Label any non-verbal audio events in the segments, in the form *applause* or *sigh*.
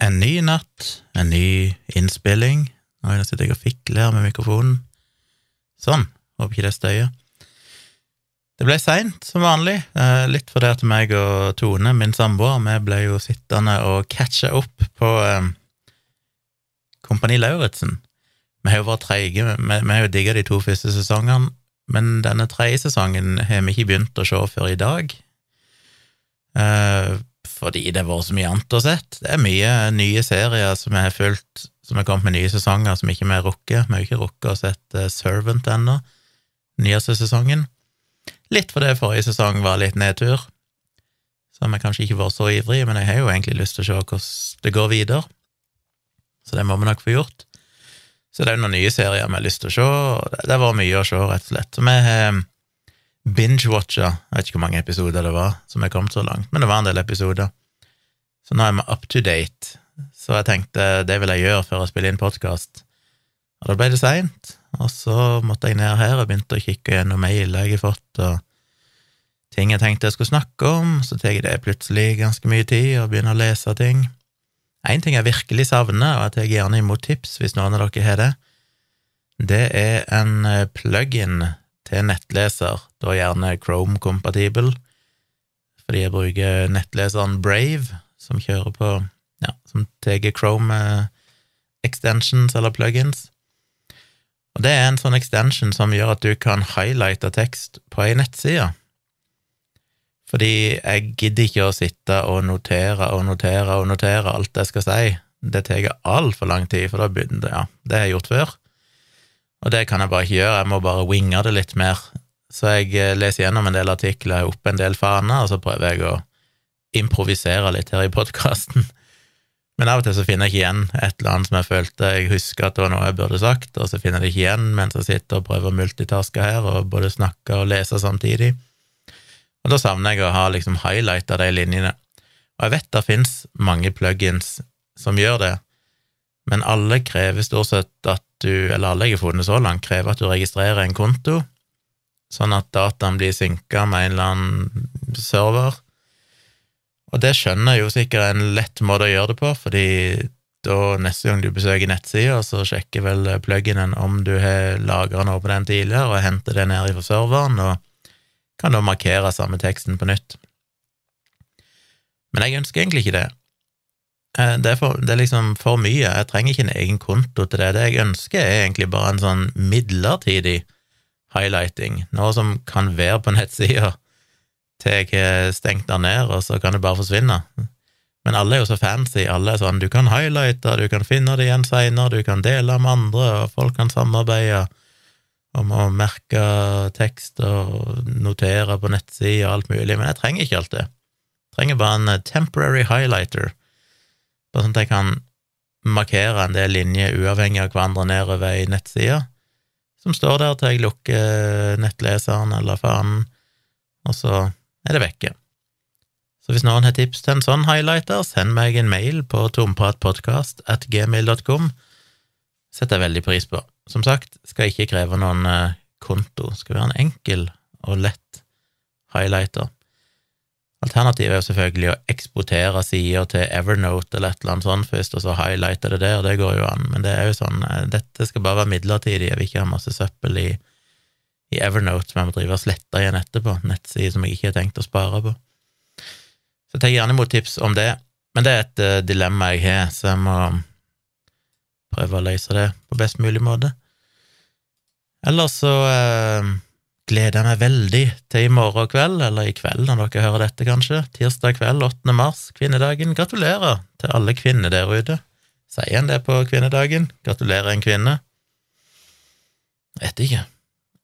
en ny natt, en ny innspilling. Nå sitter jeg og fikler med mikrofonen. Sånn, håper ikke det støyer. Det ble seint, som vanlig, eh, litt fordi at meg og Tone, min samboer, vi ble jo sittende og catcha opp på eh, Kompani Lauritzen. Vi har jo vært treige, vi har jo digga de to første sesongene, men denne tredje sesongen har vi ikke begynt å se før i dag. Eh, fordi det har vært så mye annet å sett. Det er mye nye serier som jeg har fulgt, som har kommet med nye sesonger som ikke vi har rukket. Vi har ikke rukket å sett Servant ennå, nyeste sesongen. Litt fordi forrige sesong var litt nedtur, så vi kanskje ikke var så ivrige, men jeg har jo egentlig lyst til å se hvordan det går videre, så det må vi nok få gjort. Så det er jo noen nye serier vi har lyst til å se, og det har vært mye å se, rett og slett. Så vi har binge-watcha, jeg vet ikke hvor mange episoder det var som er kommet så langt, men det var en del episoder. Så nå er vi up to date, så jeg tenkte det vil jeg gjøre før jeg spiller inn podkast. Og da ble det seint, og så måtte jeg ned her og begynte å kikke gjennom mail jeg har fått, og ting jeg tenkte jeg skulle snakke om, så tar det plutselig ganske mye tid å begynne å lese ting. En ting jeg virkelig savner, og jeg tar gjerne imot tips hvis noen av dere har det, det er en eh, plug-in til nettleser, da gjerne Chrome-kompatibel, fordi jeg bruker nettleseren Brave, som kjører på ja, som tar Chrome eh, extensions eller plugins. Og det er en sånn extension som gjør at du kan highlighte tekst på ei nettside. Fordi jeg gidder ikke å sitte og notere og notere og notere alt jeg skal si. Det tar altfor lang tid, for da begynner det, ja, det har jeg gjort før. Og det kan jeg bare ikke gjøre, jeg må bare winge det litt mer. Så jeg eh, leser gjennom en del artikler, opp en del faner, og så prøver jeg å improvisere litt her i podkasten. *laughs* Men av og til så finner jeg ikke igjen et eller annet som jeg følte jeg husker at det var noe jeg burde sagt, og så finner jeg det ikke igjen mens jeg sitter og prøver å multitaske her og både snakke og lese samtidig. Og da savner jeg å ha liksom highlighta de linjene. Og jeg vet det fins mange plugins som gjør det, men alle krever stort sett at du, eller alle jeg har funnet så langt, krever at du registrerer en konto, sånn at dataen blir synka med en eller annen server og det skjønner jeg jo sikkert en lett måte å gjøre det på, fordi da neste gang du besøker nettsida, så sjekker vel pluginen om du har lagra noe på den tidligere, og henter det ned fra serveren, og kan da markere samme teksten på nytt. Men jeg ønsker egentlig ikke det. Eh, det er, for, det er liksom for mye. Jeg trenger ikke en egen konto til det. Det jeg ønsker, er egentlig bare en sånn midlertidig highlighting, noe som kan være på *laughs* nettsida til jeg har stengt den ned, og så kan det bare forsvinne. Men alle er jo så fancy. Alle er sånn du kan highlighte, du kan finne det igjen seinere, du kan dele med andre, og folk kan samarbeide om å merke tekst og notere på nettsida og alt mulig, men jeg trenger ikke alt det. Jeg trenger bare en temporary highlighter, bare sånn at jeg kan markere en del linjer uavhengig av hverandre nedover i nettsida, som står der til jeg lukker nettleseren eller fanen, og så er det vekke. Så hvis noen har tips til en sånn highlighter, send meg en mail på tompratpodkast at gmail.com. setter jeg veldig pris på. Som sagt, skal ikke kreve noen eh, konto, skal være en enkel og lett highlighter. Alternativet er jo selvfølgelig å eksportere sider til Evernote eller et eller annet sånt først, og så highlighte det der, det går jo an, men det er jo sånn, eh, dette skal bare være midlertidig, jeg vil ikke ha masse søppel i i Evernote som jeg må drive og slette igjen etterpå, nettsider som jeg ikke har tenkt å spare på. Så jeg tar gjerne imot tips om det, men det er et uh, dilemma jeg har, så jeg må prøve å løse det på best mulig måte. Ellers så uh, gleder jeg meg veldig til i morgen kveld, eller i kveld når dere hører dette, kanskje, tirsdag kveld, 8. mars, kvinnedagen. Gratulerer til alle kvinner der ute. Sier en det på kvinnedagen? Gratulerer en kvinne? Vet ikke.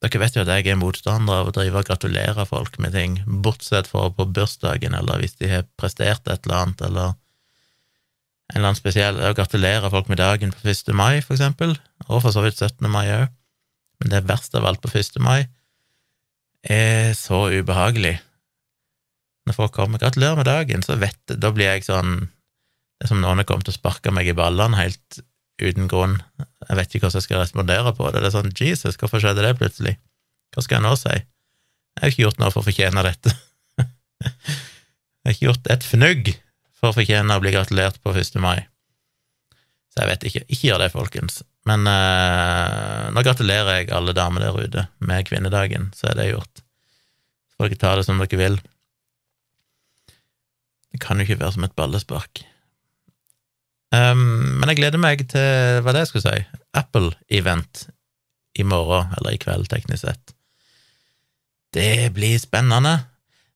Dere vet jo at jeg er motstander av å drive og gratulere folk med ting, bortsett fra på bursdagen, eller hvis de har prestert et eller annet, eller en eller annen spesiell Å gratulere folk med dagen på 1. mai, for eksempel, og for så vidt 17. mai òg, men det er verste av alt på 1. mai er så ubehagelig. Når folk kommer 'gratulerer med dagen', så vet jeg, da blir jeg sånn Det er som noen har kommet og sparka meg i ballene helt uten grunn. Jeg vet ikke hvordan jeg skal respondere på det. Det er sånn Jesus, hvorfor skjedde det plutselig? Hva skal jeg nå si? Jeg har ikke gjort noe for å fortjene dette. *laughs* jeg har ikke gjort et fnugg for å fortjene å bli gratulert på 1. mai. Så jeg vet ikke. Ikke gjør det, folkens. Men eh, nå gratulerer jeg alle damer der ute med kvinnedagen, så er det gjort. Så får dere ta det som dere vil. Det kan jo ikke være som et ballespark. Um, men jeg gleder meg til hva det jeg skulle si, Apple-event i morgen, eller i kveld, teknisk sett. Det blir spennende.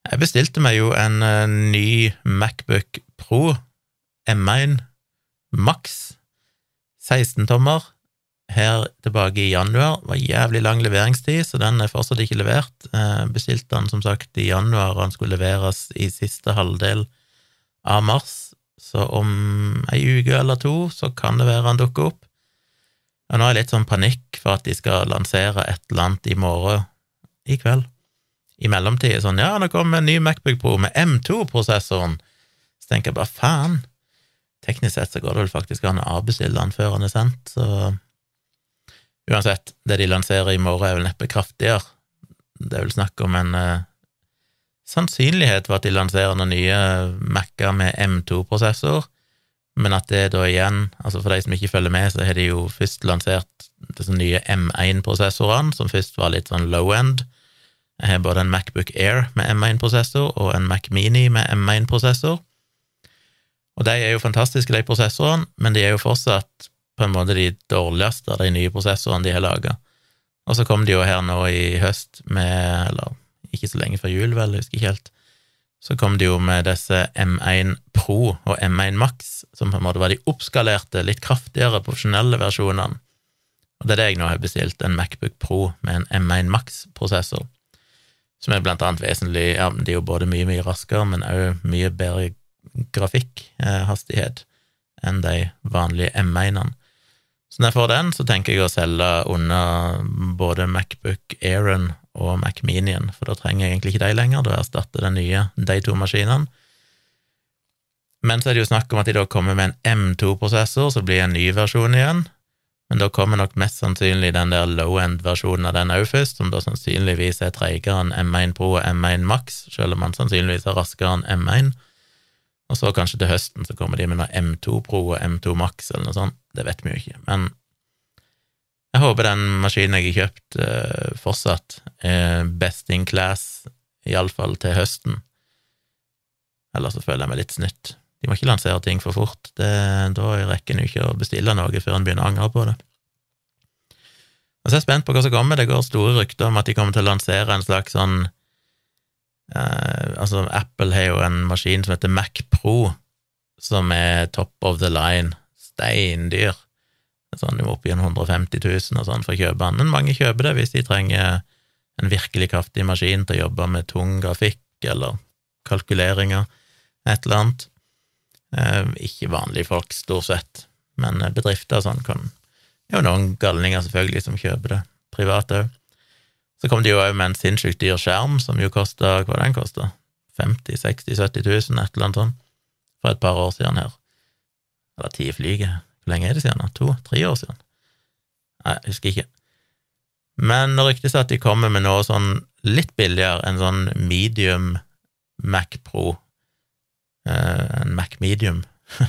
Jeg bestilte meg jo en uh, ny Macbook Pro M1 Max 16-tommer her tilbake i januar. Det var jævlig lang leveringstid, så den er fortsatt ikke levert. Eh, bestilte den som sagt i januar, og den skulle leveres i siste halvdel av mars. Så om ei uke eller to så kan det være han dukker opp. Og nå er jeg litt sånn panikk for at de skal lansere et eller annet i morgen, i kveld. I mellomtida sånn ja, nå kommer en ny Macbook Pro med M2-prosessoren. Så tenker jeg bare faen, teknisk sett så går det vel faktisk an å avbestille den før den er sendt, så uansett, det de lanserer i morgen er vel neppe kraftigere. Det er vel snakk om en eh, sannsynlighet for at de lanserer noen nye Mac-er med M2-prosessor, men at det da igjen, altså for de som ikke følger med, så har de jo først lansert disse nye M1-prosessorene, som først var litt sånn low end. Jeg har både en Macbook Air med M1-prosessor og en Mac Mini med M1-prosessor. Og de er jo fantastiske, de prosessorene, men de er jo fortsatt på en måte de dårligste av de nye prosessorene de har laga. Og så kom de jo her nå i høst med, eller ikke så lenge før jul, vel, jeg husker ikke helt, så kom de jo med disse M1 Pro og M1 Max, som på en måte var de oppskalerte, litt kraftigere, profesjonelle versjonene. Og det er det jeg nå har bestilt, en Macbook Pro med en M1 Max-prosessor, som er blant annet vesentlig Ja, de er jo både mye, mye raskere, men òg mye bedre grafikkhastighet enn de vanlige M1-ene. Så når jeg får den, så tenker jeg å selge under både Macbook Airen og Mac Minien, for da trenger jeg egentlig ikke de lenger, da erstatter den nye de to maskinene. Men så er det jo snakk om at de da kommer med en M2-prosessor, så blir det en ny versjon igjen. Men da kommer nok mest sannsynlig den der low-end-versjonen av den òg først, som da sannsynligvis er treigere enn M1 Pro og M1 Max, selv om man sannsynligvis er raskere enn M1. Og så kanskje til høsten så kommer de med noe M2 Pro og M2 Max eller noe sånt, det vet vi jo ikke. Men jeg håper den maskinen jeg har kjøpt, eh, fortsatt er best in class, iallfall til høsten. Ellers så føler jeg meg litt snytt. De må ikke lansere ting for fort, det, da rekker en ikke å bestille noe før en begynner å angre på det. Og så er jeg spent på hva som kommer, det går store rykter om at de kommer til å lansere en slags sånn Uh, altså, Apple har jo en maskin som heter Mac Pro, som er top of the line, steindyr. Sånn, du må opp i 150 000 og sånn for å kjøpe den, men mange kjøper det hvis de trenger en virkelig kraftig maskin til å jobbe med tung grafikk eller kalkuleringer, et eller annet. Eh, ikke vanlige folk, stort sett, men bedrifter og sånn kan Det er jo noen galninger, selvfølgelig, som kjøper det privat òg. Så kom de jo òg med en sinnssykt dyr skjerm, som jo kosta Hva den kosta? 50 60 70 000, et eller annet sånt, for et par år siden her. Eller ti flyger. Hvor lenge er det siden? To? Tre år siden? Nei, jeg husker ikke. Men det ryktes at de kommer med noe sånn litt billigere, en sånn medium Mac Pro, eh, en Mac Medium, *laughs*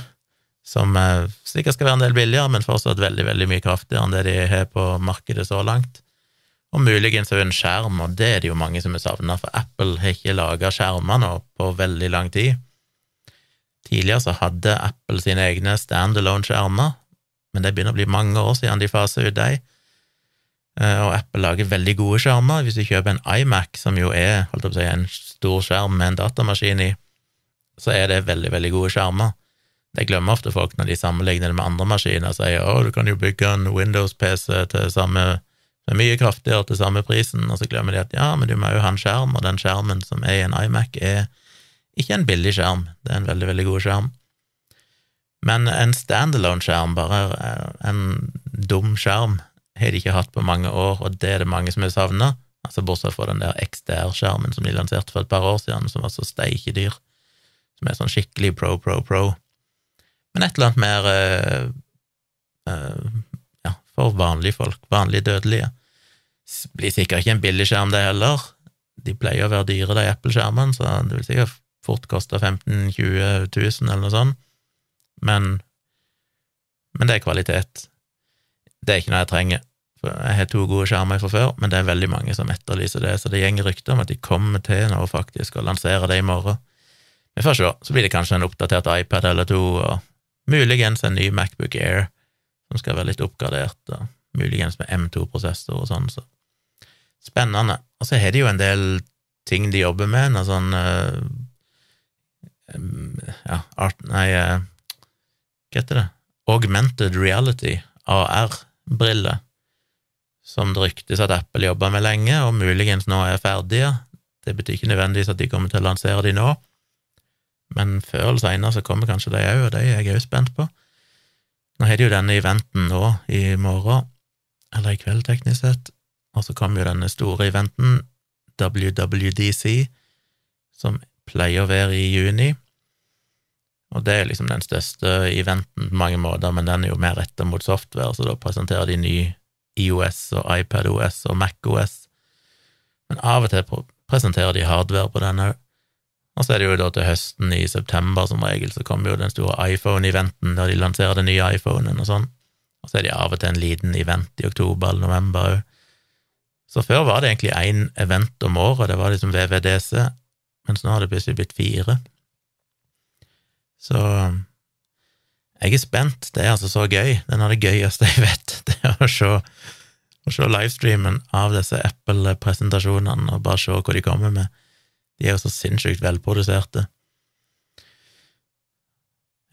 som eh, sikkert skal være en del billigere, men fortsatt veldig, veldig mye kraftigere enn det de har på markedet så langt og muligens òg en skjerm, og det er det jo mange som har savna, for Apple har ikke laga skjermer nå på veldig lang tid. Tidligere så hadde Apple sine egne standalone-skjermer, men det begynner å bli mange år siden de faser ut de. Eh, og Apple lager veldig gode skjermer. Hvis du kjøper en iMac, som jo er si, en stor skjerm med en datamaskin i, så er det veldig, veldig gode skjermer. Det glemmer ofte folk når de sammenligner det med andre maskiner og sier å, du kan jo bygge en Windows-PC til samme det er mye kraftigere til samme prisen, og så glemmer de at ja, men du må jo ha en skjerm, og den skjermen som er i en iMac, er ikke en billig skjerm, det er en veldig, veldig god skjerm. Men en standalone-skjerm, bare en dum skjerm, har de ikke hatt på mange år, og det er det mange som har savna, altså bortsett fra den der XDR-skjermen som de lanserte for et par år siden, som var så steikedyr, som er sånn skikkelig pro, pro, pro. Men et eller annet mer øh, uh, for vanlige folk, vanlige dødelige. Blir sikkert ikke en billig skjerm, det heller. De pleier å være dyre, de Apple-skjermene, så det vil sikkert fort koste 15 000-20 000 eller noe sånt. Men men det er kvalitet. Det er ikke noe jeg trenger. Jeg har to gode skjermer fra før, men det er veldig mange som etterlyser det, så det går rykter om at de kommer til nå faktisk og lansere det i morgen. Vi får se. Så blir det kanskje en oppdatert iPad eller to, og muligens en ny Macbook Air som skal være litt oppgradert, muligens med M2-prosessor og sånn, så spennende. Og så har de jo en del ting de jobber med, noe sånn uh, ja, art, nei, uh, hva heter det? Augmented reality, AR-briller som det ryktes at Apple jobber med lenge, og muligens nå er ferdige. Det betyr ikke nødvendigvis at de kommer til å lansere de nå, men før eller seinere så kommer kanskje de òg, og de er jeg òg spent på. Nå har de jo denne eventen nå i morgen, eller i kveld, teknisk sett, og så kommer jo denne store eventen, WWDC, som pleier å være i juni. Og det er liksom den største eventen på mange måter, men den er jo mer retta mot software, så da presenterer de ny IOS og iPadOS og MacOS, men av og til presenterer de hardware på den òg. Og så er det jo da til høsten, i september som regel, så kommer jo den store iPhone-eventen der de lanserer den nye iPhonen og sånn. Og så er det av og til en liten event i oktober eller november òg. Så før var det egentlig én event om året, det var liksom VVDC, mens nå har det plutselig blitt fire. Så jeg er spent. Det er altså så gøy. Det er det gøyeste jeg vet, *laughs* det er å se, å se livestreamen av disse Apple-presentasjonene og bare se hva de kommer med. De er jo så sinnssykt velproduserte.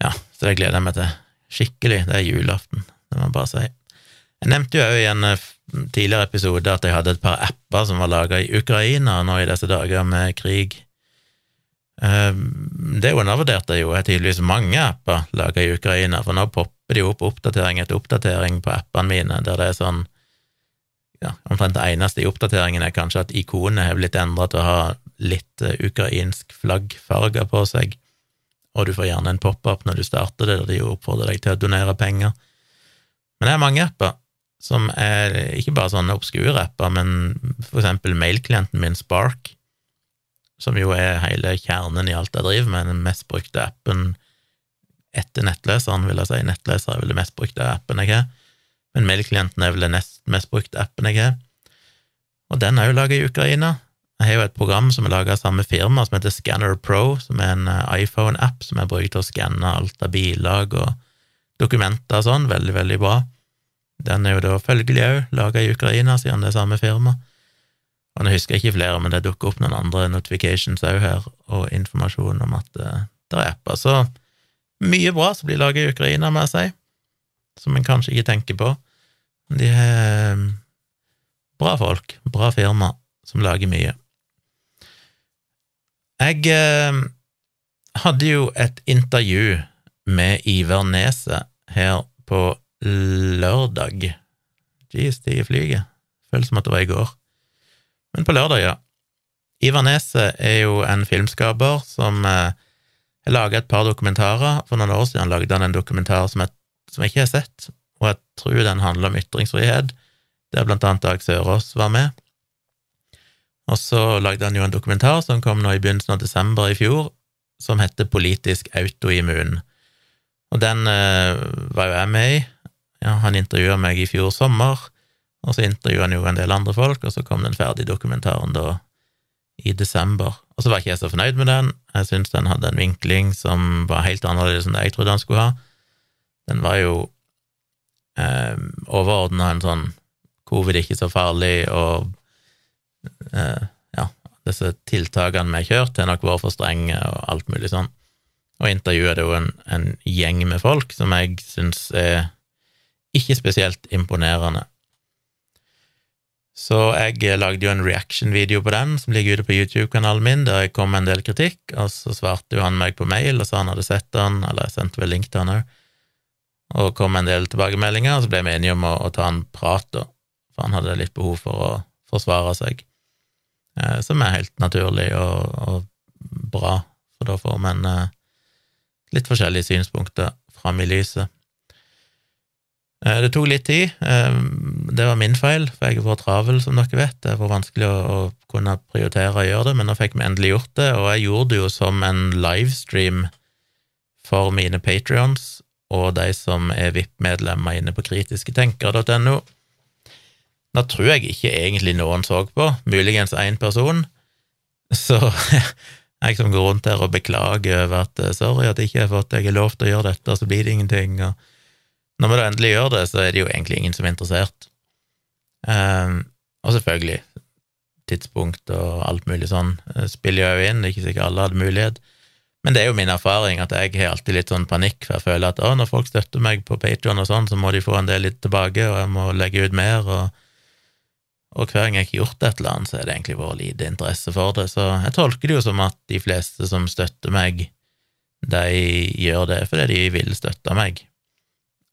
Ja, så det gleder jeg meg til. Skikkelig. Det er julaften, det må jeg bare si. Jeg nevnte jo òg i en eh, tidligere episode at jeg hadde et par apper som var laga i Ukraina nå i disse dager med krig Ehm, det undervurderte jeg jo, er tydeligvis mange apper laga i Ukraina, for nå popper det jo opp oppdatering etter oppdatering på appene mine, der det er sånn ja, Omtrent det eneste i oppdateringen er kanskje at ikonet har blitt endra til å ha litt uh, ukrainsk flaggfarge på seg, og du får gjerne en pop-up når du starter det, der de oppfordrer deg til å donere penger. Men det er mange apper som er ikke bare sånne obskure apper, men for eksempel mailklienten min Spark som jo er hele kjernen i alt jeg driver med, den mest brukte appen etter nettleseren, vil jeg si. Nettleser er vel den mest brukte appen jeg har, men mailklienten er vel den nest mest brukte appen jeg har. Og den er jo laga i Ukraina. Jeg har jo et program som er laga av samme firma, som heter Scanner Pro, som er en eh, iPhone-app som jeg bruker til å skanne alt av bilag og dokumenter og sånn. Veldig, veldig bra. Den er jo da følgelig òg laga i Ukraina, siden det er samme firma. Og nå husker jeg ikke flere, men det dukker opp noen andre notifications òg her, og informasjon om at uh, det er apper. Så mye bra som blir laget i Ukraina, må jeg si, som en kanskje ikke tenker på. De har um, bra folk, bra firma, som lager mye. Jeg eh, hadde jo et intervju med Iver Neset her på lørdag. Jeez, det flyger. Føles som at det var i går. Men på lørdag, ja. Iver Neset er jo en filmskaper som eh, har laga et par dokumentarer. For noen år siden lagde han en dokumentar som jeg, som jeg ikke har sett, og jeg tror den handler om ytringsfrihet, der blant annet Dag Sørås var med. Og så lagde han jo en dokumentar som kom nå i begynnelsen av desember i fjor, som heter Politisk autoimmun. Og den eh, var jo jeg med i. Ja, han intervjua meg i fjor sommer, og så intervjua han jo en del andre folk, og så kom den ferdige dokumentaren da i desember. Og så var ikke jeg så fornøyd med den. Jeg syntes den hadde en vinkling som var helt annerledes enn det jeg trodde han skulle ha. Den var jo eh, overordna en sånn covid ikke så farlig, og ja, disse tiltakene vi har kjørt, har nok vært for strenge, og alt mulig sånn. Og intervjuet er jo en, en gjeng med folk som jeg syns er ikke spesielt imponerende. Så jeg lagde jo en reaction-video på den, som ligger ute på YouTube-kanalen min, der jeg kom med en del kritikk, og så svarte jo han meg på mail og sa han hadde sett den, eller jeg sendte vel link til han òg, og kom med en del tilbakemeldinger, og så ble vi enige om å, å ta en prat, da, for han hadde litt behov for å forsvare seg, eh, som er helt naturlig og, og bra, for da får man eh, litt forskjellige synspunkter fram i lyset. Eh, det tok litt tid. Eh, det var min feil, for jeg var travel, som dere vet. Det var vanskelig å, kunne prioritere å gjøre det, men nå fikk vi endelig gjort det, og jeg gjorde det jo som en livestream for mine patrions, og de som er VIP-medlemmer inne på kritisketenkere.no. Da tror jeg ikke egentlig noen så på, muligens én person, så *laughs* jeg som går rundt her og beklager over at eh, sorry at jeg ikke har fått er lov til å gjøre dette, så blir det ingenting, og når vi da endelig gjør det, så er det jo egentlig ingen som er interessert. Um, og selvfølgelig, tidspunkt og alt mulig sånn eh, spiller jo inn, ikke sikkert alle hadde mulighet. Men det er jo min erfaring at jeg har alltid litt sånn panikk, for jeg føler at å, når folk støtter meg på Patreon og sånn, så må de få en del litt tilbake, og jeg må legge ut mer, og, og hver gang jeg har gjort et eller annet, så er det egentlig vært lite interesse for det. Så jeg tolker det jo som at de fleste som støtter meg, de gjør det fordi de vil støtte meg.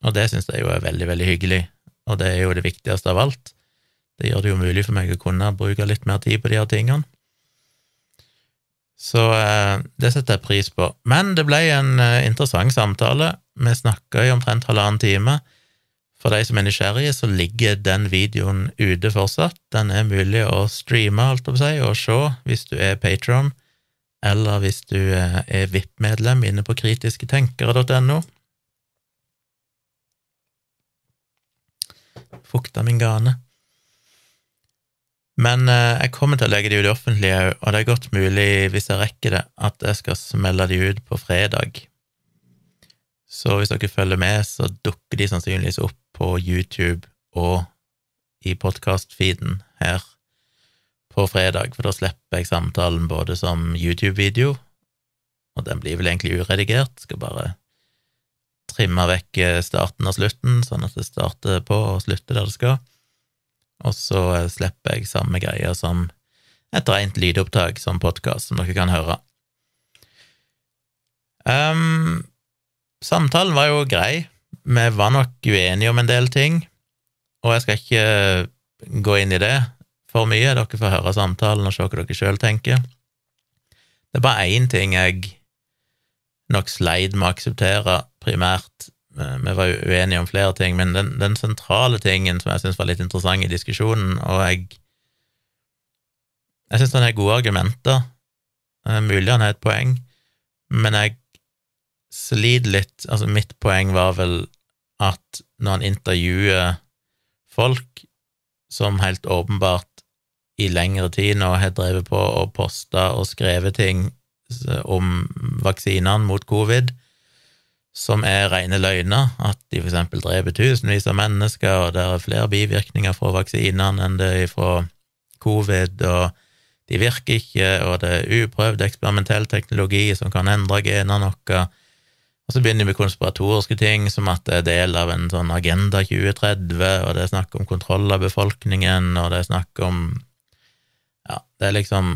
Og det syns jeg jo er veldig, veldig hyggelig, og det er jo det viktigste av alt. Det gjør det jo mulig for meg å kunne bruke litt mer tid på de her tingene. Så eh, det setter jeg pris på. Men det ble en eh, interessant samtale. Vi snakka i omtrent halvannen time. For de som er nysgjerrige, så ligger den videoen ute fortsatt. Den er mulig å streame, alt å si, og se hvis du er patron, eller hvis du eh, er VIP-medlem inne på kritisketenkere.no. Fukta min gane. Men eh, jeg kommer til å legge de ut i offentlig òg, og det er godt mulig, hvis jeg rekker det, at jeg skal smelle de ut på fredag. Så hvis dere følger med, så dukker de sannsynligvis opp på YouTube og i podkast-feeden her på fredag, for da slipper jeg samtalen både som YouTube-video, og den blir vel egentlig uredigert, skal bare trimme vekk starten og slutten, sånn at det starter på og slutter der det skal og så slipper jeg samme greia som et rent lydopptak som podkast, som dere kan høre. Um, samtalen var jo grei. Vi var nok uenige om en del ting, og jeg skal ikke gå inn i det for mye. Dere får høre samtalen og se hva dere sjøl tenker. Det er bare én ting jeg nok sleit med å akseptere primært Eh, vi var uenige om flere ting, men den, den sentrale tingen som jeg syns var litt interessant i diskusjonen, og jeg Jeg syns han har gode argumenter, eh, mulig han har et poeng, men jeg sliter litt Altså, mitt poeng var vel at når han intervjuer folk som helt åpenbart i lengre tid nå har drevet på og posta og skrevet ting om vaksinene mot covid, som er rene løgner, at de eksempel dreper tusenvis av mennesker, og det er flere bivirkninger fra vaksinene enn det er fra covid, og de virker ikke, og det er uprøvd eksperimentell teknologi som kan endre genene noe. Og så begynner vi med konspiratoriske ting, som at det er del av en sånn Agenda 2030, og det er snakk om kontroll av befolkningen, og det er snakk om Ja, det er liksom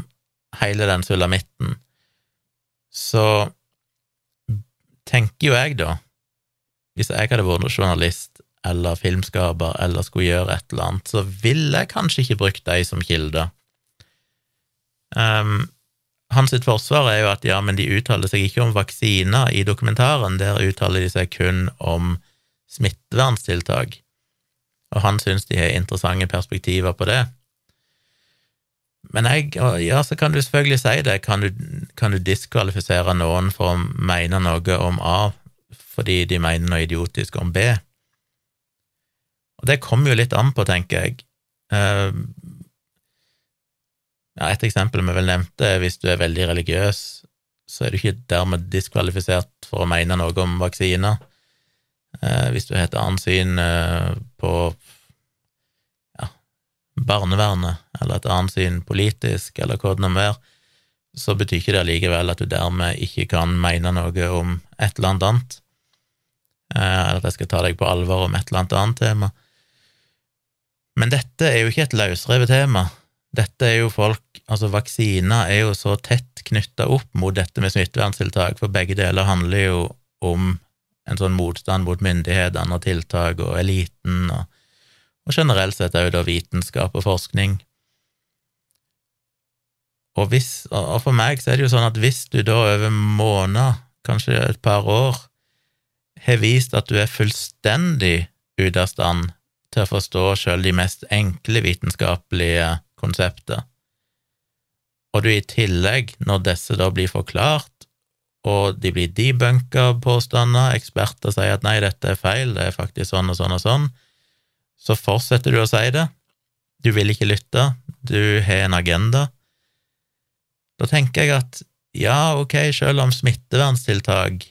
hele den sulamitten. Så tenker jo jeg, da, hvis jeg hadde vært journalist eller filmskaper eller skulle gjøre et eller annet, så ville jeg kanskje ikke brukt deg som kilder. Um, hans forsvar er jo at ja, men de uttaler seg ikke om vaksiner i dokumentaren, der uttaler de seg kun om smitteverntiltak, og han syns de har interessante perspektiver på det. Men jeg, ja, så kan du selvfølgelig si det, kan du, kan du diskvalifisere noen for å mene noe om A fordi de mener noe idiotisk om B? Og det kommer jo litt an på, tenker jeg. Ja, et eksempel vi vel nevnte, hvis du er veldig religiøs, så er du ikke dermed diskvalifisert for å mene noe om vaksiner. Eh, hvis du har et annet syn eh, på barnevernet, eller et annet syn politisk, eller hva det nå er, så betyr ikke det likevel at du dermed ikke kan mene noe om et eller annet annet, eh, eller at jeg skal ta deg på alvor om et eller annet annet tema. Men dette er jo ikke et løsrevet tema. Dette er jo folk Altså, vaksiner er jo så tett knytta opp mot dette med smitteverntiltak, for begge deler handler jo om en sånn motstand mot myndighetene og tiltak og eliten og og generelt sett òg da vitenskap og forskning. Og, hvis, og for meg så er det jo sånn at hvis du da over måneder, kanskje et par år, har vist at du er fullstendig ute av stand til å forstå sjøl de mest enkle vitenskapelige konsepter, og du i tillegg, når disse da blir forklart, og de blir debunka påstander, eksperter sier at nei, dette er feil, det er faktisk sånn og sånn og sånn, så fortsetter du å si det. Du vil ikke lytte, du har en agenda. Da tenker jeg at ja, ok, selv om smitteverntiltak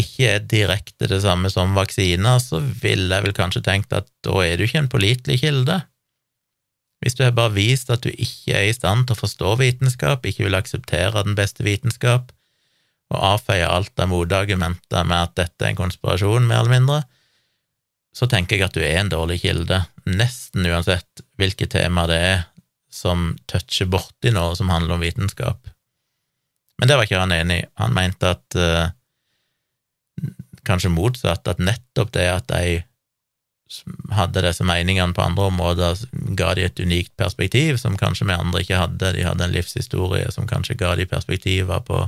ikke er direkte det samme som vaksiner, så ville jeg vel kanskje tenkt at da er du ikke en pålitelig kilde. Hvis du har bare vist at du ikke er i stand til å forstå vitenskap, ikke vil akseptere den beste vitenskap, og avfeie alt av motargumenter med at dette er en konspirasjon, mer eller mindre, så tenker jeg at du er en dårlig kilde, nesten uansett hvilket tema det er som toucher borti noe som handler om vitenskap. Men det var ikke han enig i. Han mente at uh, kanskje motsatt, at nettopp det at de hadde disse meningene på andre områder, ga de et unikt perspektiv som kanskje vi andre ikke hadde. De hadde en livshistorie som kanskje ga de perspektiver på,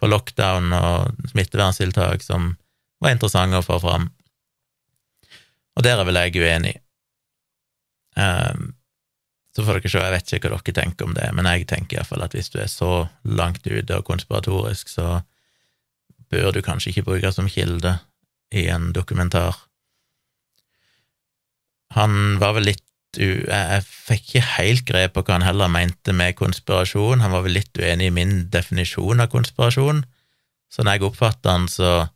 på lockdown og smitteverntiltak som var interessante å få fram. Og der er vel jeg uenig. Um, så får dere se, jeg vet ikke hva dere tenker om det, men jeg tenker iallfall at hvis du er så langt ute og konspiratorisk, så bør du kanskje ikke bruke som kilde i en dokumentar. Han var vel litt Jeg fikk ikke helt grep på hva han heller mente med konspirasjon. Han var vel litt uenig i min definisjon av konspirasjon. Så når jeg oppfattet han, så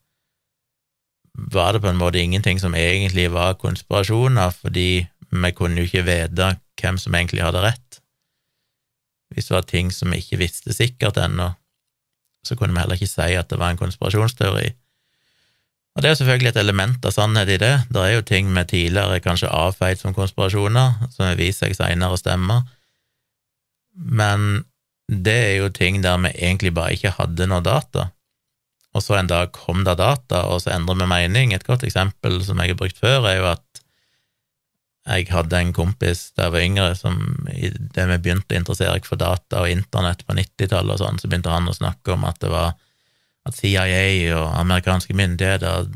var det på en måte ingenting som egentlig var konspirasjoner, fordi vi kunne jo ikke vite hvem som egentlig hadde rett. Hvis det var ting som vi ikke visste sikkert ennå, så kunne vi heller ikke si at det var en konspirasjonsteori. Og det er jo selvfølgelig et element av sannhet i det. Det er jo ting vi tidligere kanskje avfeid som konspirasjoner, som har vist seg seinere å stemme, men det er jo ting der vi egentlig bare ikke hadde noe data. Og så en dag kom det data, og så endrer vi mening. Et godt eksempel som jeg har brukt før, er jo at jeg hadde en kompis da jeg var yngre, som i det vi begynte å interessere oss for data og internett på 90-tallet og sånn, så begynte han å snakke om at det var at CIA og amerikanske myndigheter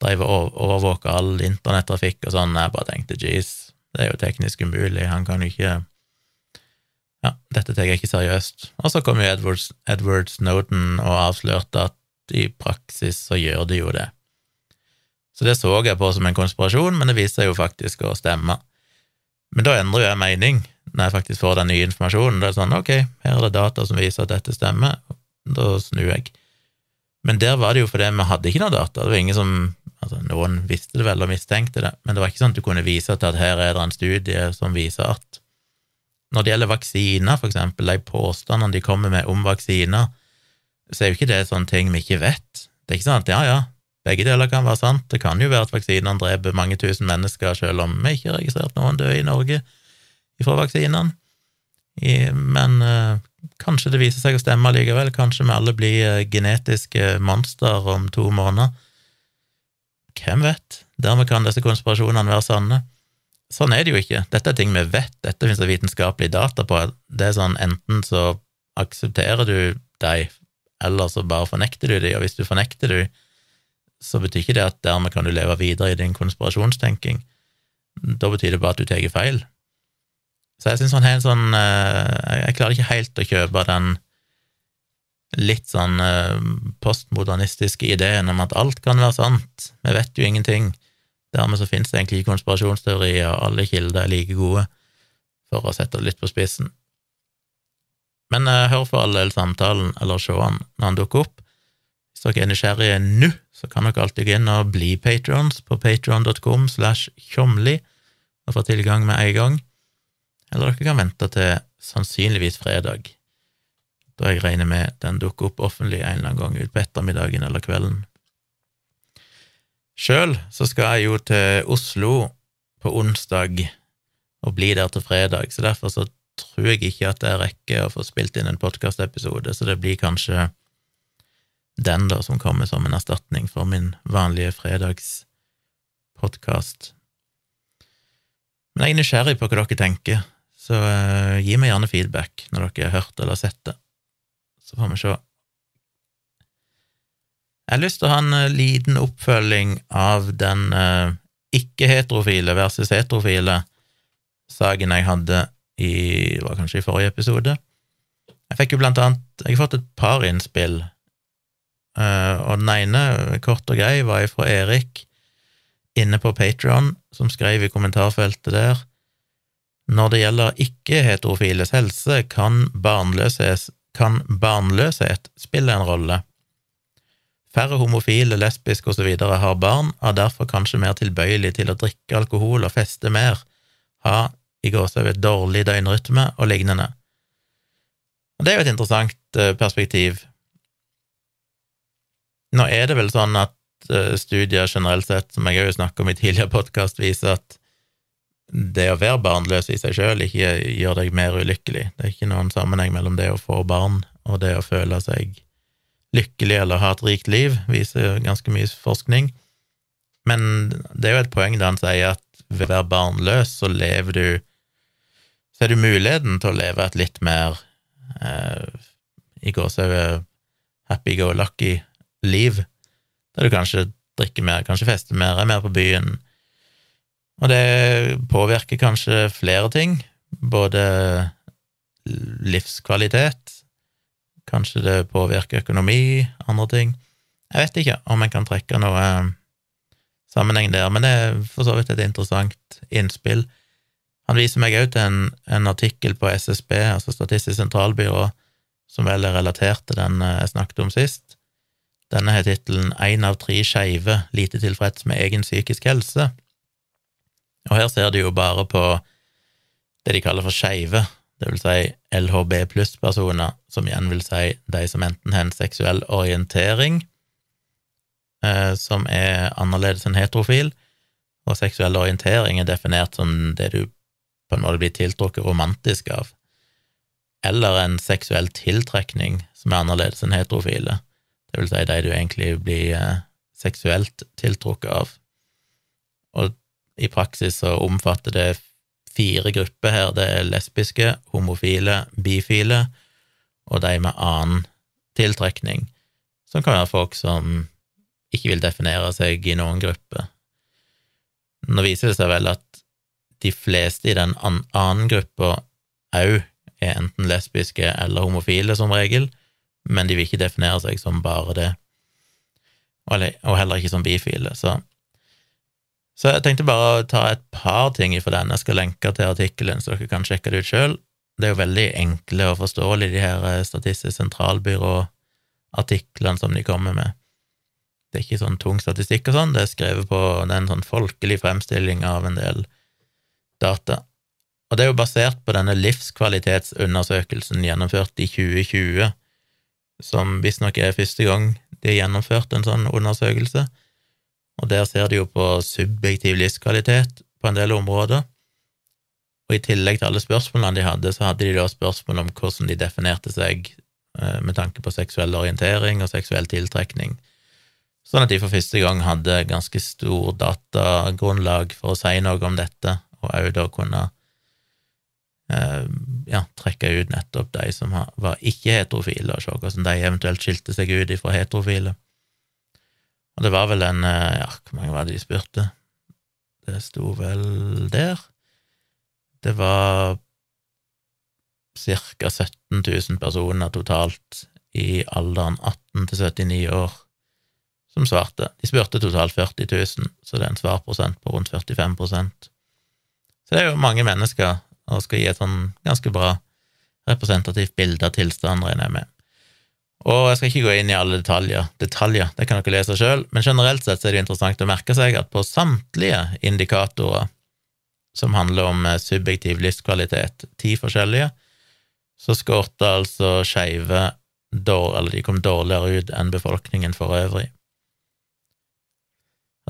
drev og overvåka all internettrafikk og sånn. Jeg bare tenkte jeez, det er jo teknisk umulig, han kan jo ikke Ja, dette tar jeg ikke seriøst. Og så kom jo Edward, Edward Snowden og avslørte at i praksis så gjør de jo det. Så det så jeg på som en konspirasjon, men det viser seg jo faktisk å stemme. Men da endrer jo jeg mening når jeg faktisk får den nye informasjonen. Da er det sånn, ok, her er det data som viser at dette stemmer, da snur jeg. Men der var det jo fordi vi hadde ikke noe data. Det var ingen som altså Noen visste det vel og mistenkte det, men det var ikke sånn at du kunne vise til at her er det en studie som viser at Når det gjelder vaksiner, for eksempel, de påstandene de kommer med om vaksiner, så er jo ikke det sånne ting vi ikke vet. Det er ikke sånn at ja, ja, begge deler kan være sant. Det kan jo være at vaksinene dreper mange tusen mennesker, selv om vi ikke har registrert noen døde i Norge fra vaksinene. Men eh, kanskje det viser seg å stemme likevel. Kanskje vi alle blir eh, genetiske monster om to måneder. Hvem vet? Dermed kan disse konspirasjonene være sanne. Sånn er det jo ikke. Dette er ting vi vet, dette finnes det vitenskapelig data på. Det er sånn enten så aksepterer du dem, eller så bare fornekter du dem, og hvis du fornekter dem, så betyr ikke det at dermed kan du leve videre i din konspirasjonstenking. Da betyr det bare at du tar feil. Så jeg syns han har en sånn eh, Jeg klarer ikke helt å kjøpe den litt sånn eh, postmodernistiske ideen om at alt kan være sant. Vi vet jo ingenting. Dermed så finnes det egentlig konspirasjonsteorier, og alle kilder er like gode, for å sette det litt på spissen. Men uh, hør for all del samtalen, eller se han når han dukker opp. Hvis dere er nysgjerrige nå, så kan dere alltid gå inn og bli patrons på patron.com slash tjomli og få tilgang med en gang. Eller dere kan vente til sannsynligvis fredag, da jeg regner med den dukker opp offentlig en eller annen gang utpå ettermiddagen eller kvelden. Sjøl så skal jeg jo til Oslo på onsdag og bli der til fredag, så derfor så tror jeg ikke at jeg rekker å få spilt inn en podkastepisode, så det blir kanskje den, da, som kommer som en erstatning for min vanlige fredagspodkast. Men jeg er nysgjerrig på hva dere tenker, så uh, gi meg gjerne feedback når dere har hørt eller sett det. Så får vi se. Jeg har lyst til å ha en uh, liten oppfølging av den uh, ikke-heterofile versus heterofile saken jeg hadde i, var kanskje i forrige episode. Jeg fikk jo blant annet Jeg har fått et par innspill, uh, og den ene, kort og grei, var fra Erik inne på Patron, som skrev i kommentarfeltet der når det gjelder ikke-heterofiles helse, kan barnløshet, kan barnløshet spille en rolle. Færre homofile, lesbiske osv. har barn, er derfor kanskje mer tilbøyelig til å drikke alkohol og feste mer, ha i gåsehud dårlig døgnrytme og lignende. Og Det er jo et interessant eh, perspektiv. Nå er det vel sånn at eh, studier generelt sett, som jeg òg snakket om i tidligere podkast, viser at det å være barnløs i seg sjøl ikke gjør deg mer ulykkelig. Det er ikke noen sammenheng mellom det å få barn og det å føle seg lykkelig eller ha et rikt liv, viser ganske mye forskning. Men det er jo et poeng da han sier at ved å være barnløs, så lever du Så er du muligheten til å leve et litt mer eh, i gåsehudet happy-go-lucky liv, der du kanskje drikker mer, kanskje fester mer, er mer på byen. Og det påvirker kanskje flere ting, både livskvalitet, Kanskje det påvirker økonomi, andre ting. Jeg vet ikke om en kan trekke noe eh, sammenheng der, men det er for så vidt et interessant innspill. Han viser meg òg til en, en, artikkel på SSB, altså Statistisk sentralbyrå, som vel er relatert til den eh, jeg snakket om sist. Denne har tittelen Én av tre skeive lite tilfreds med egen psykisk helse. Og her ser de jo bare på det de kaller for skeive, det vil si LHB pluss-personer, som igjen vil si de som enten har en seksuell orientering eh, som er annerledes enn heterofil, og seksuell orientering er definert som det du på en måte blir tiltrukket romantisk av, eller en seksuell tiltrekning som er annerledes enn heterofile, det vil si de du egentlig blir eh, seksuelt tiltrukket av. Og i praksis så omfatter det fire grupper her. Det er lesbiske, homofile, bifile og de med annen tiltrekning, som kan være folk som ikke vil definere seg i noen gruppe. Nå viser det seg vel at de fleste i den annen gruppa òg er enten lesbiske eller homofile, som regel, men de vil ikke definere seg som bare det, og heller ikke som bifile. Så så jeg tenkte bare å ta et par ting fra den. Jeg skal lenke til artikkelen, så dere kan sjekke det ut sjøl. Det er jo veldig enkle og forståelige, de her eh, Statistisk sentralbyrå-artiklene som de kommer med. Det er ikke sånn tung statistikk og sånn, det er skrevet på det er en sånn folkelig fremstilling av en del data. Og det er jo basert på denne livskvalitetsundersøkelsen gjennomført i 2020, som visstnok er første gang de har gjennomført en sånn undersøkelse og der ser de jo på subjektiv livskvalitet på en del områder. Og i tillegg til alle spørsmålene de hadde, så hadde de da spørsmål om hvordan de definerte seg eh, med tanke på seksuell orientering og seksuell tiltrekning, sånn at de for første gang hadde ganske stor datagrunnlag for å si noe om dette, og òg da kunne eh, ja, trekke ut nettopp de som var ikke-heterofile, og se hvordan de eventuelt skilte seg ut ifra heterofile. Og det var vel en eh, Ja, hvor mange var det de spurte? Det sto vel der. Det var ca. 17 000 personer totalt i alderen 18 til 79 år som svarte. De spurte totalt 40 000, så det er en svarprosent på rundt 45% Så det er jo mange mennesker, og skal gi et sånn ganske bra representativt bilde av tilstanden, regner jeg med. Og jeg skal ikke gå inn i alle detaljer, detaljer, det kan dere lese sjøl, men generelt sett er det interessant å merke seg at på samtlige indikatorer som handler om eh, subjektiv livskvalitet, ti forskjellige, så skårte altså skeive eller de kom dårligere ut enn befolkningen for øvrig.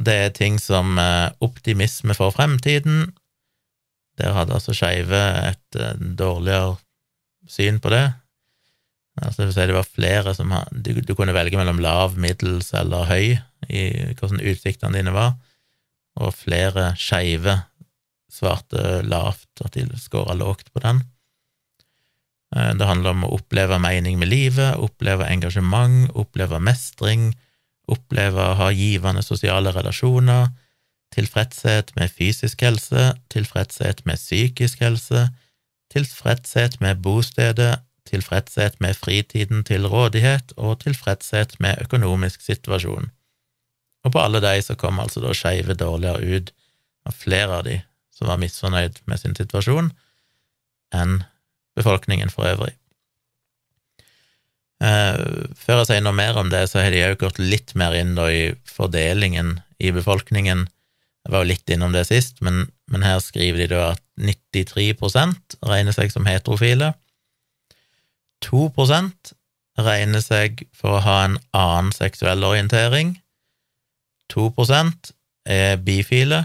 Det er ting som eh, optimisme for fremtiden. Der hadde altså skeive et eh, dårligere syn på det, Altså, det det var flere som du, du, kunne velge mellom lav, middels eller høy i hvordan utsiktene dine var, og flere skeive svarte lavt, at de skåra lågt på den. Eh, det handler om å oppleve mening med livet, oppleve engasjement, oppleve mestring, oppleve å ha givende sosiale relasjoner, tilfredshet med fysisk helse, tilfredshet med psykisk helse, tilfredshet med bostedet, tilfredshet med fritiden til rådighet og tilfredshet med økonomisk situasjon. Og på alle de så kom altså da skeive dårligere ut av flere av de som var misfornøyd med sin situasjon, enn befolkningen for øvrig. Eh, før jeg sier noe mer om det, så har de òg gått litt mer inn i fordelingen i befolkningen. Jeg var jo litt innom det sist, men, men her skriver de da at 93% regner seg som heterofile. 2% regner seg for å ha en annen seksuell orientering. 2% er bifile,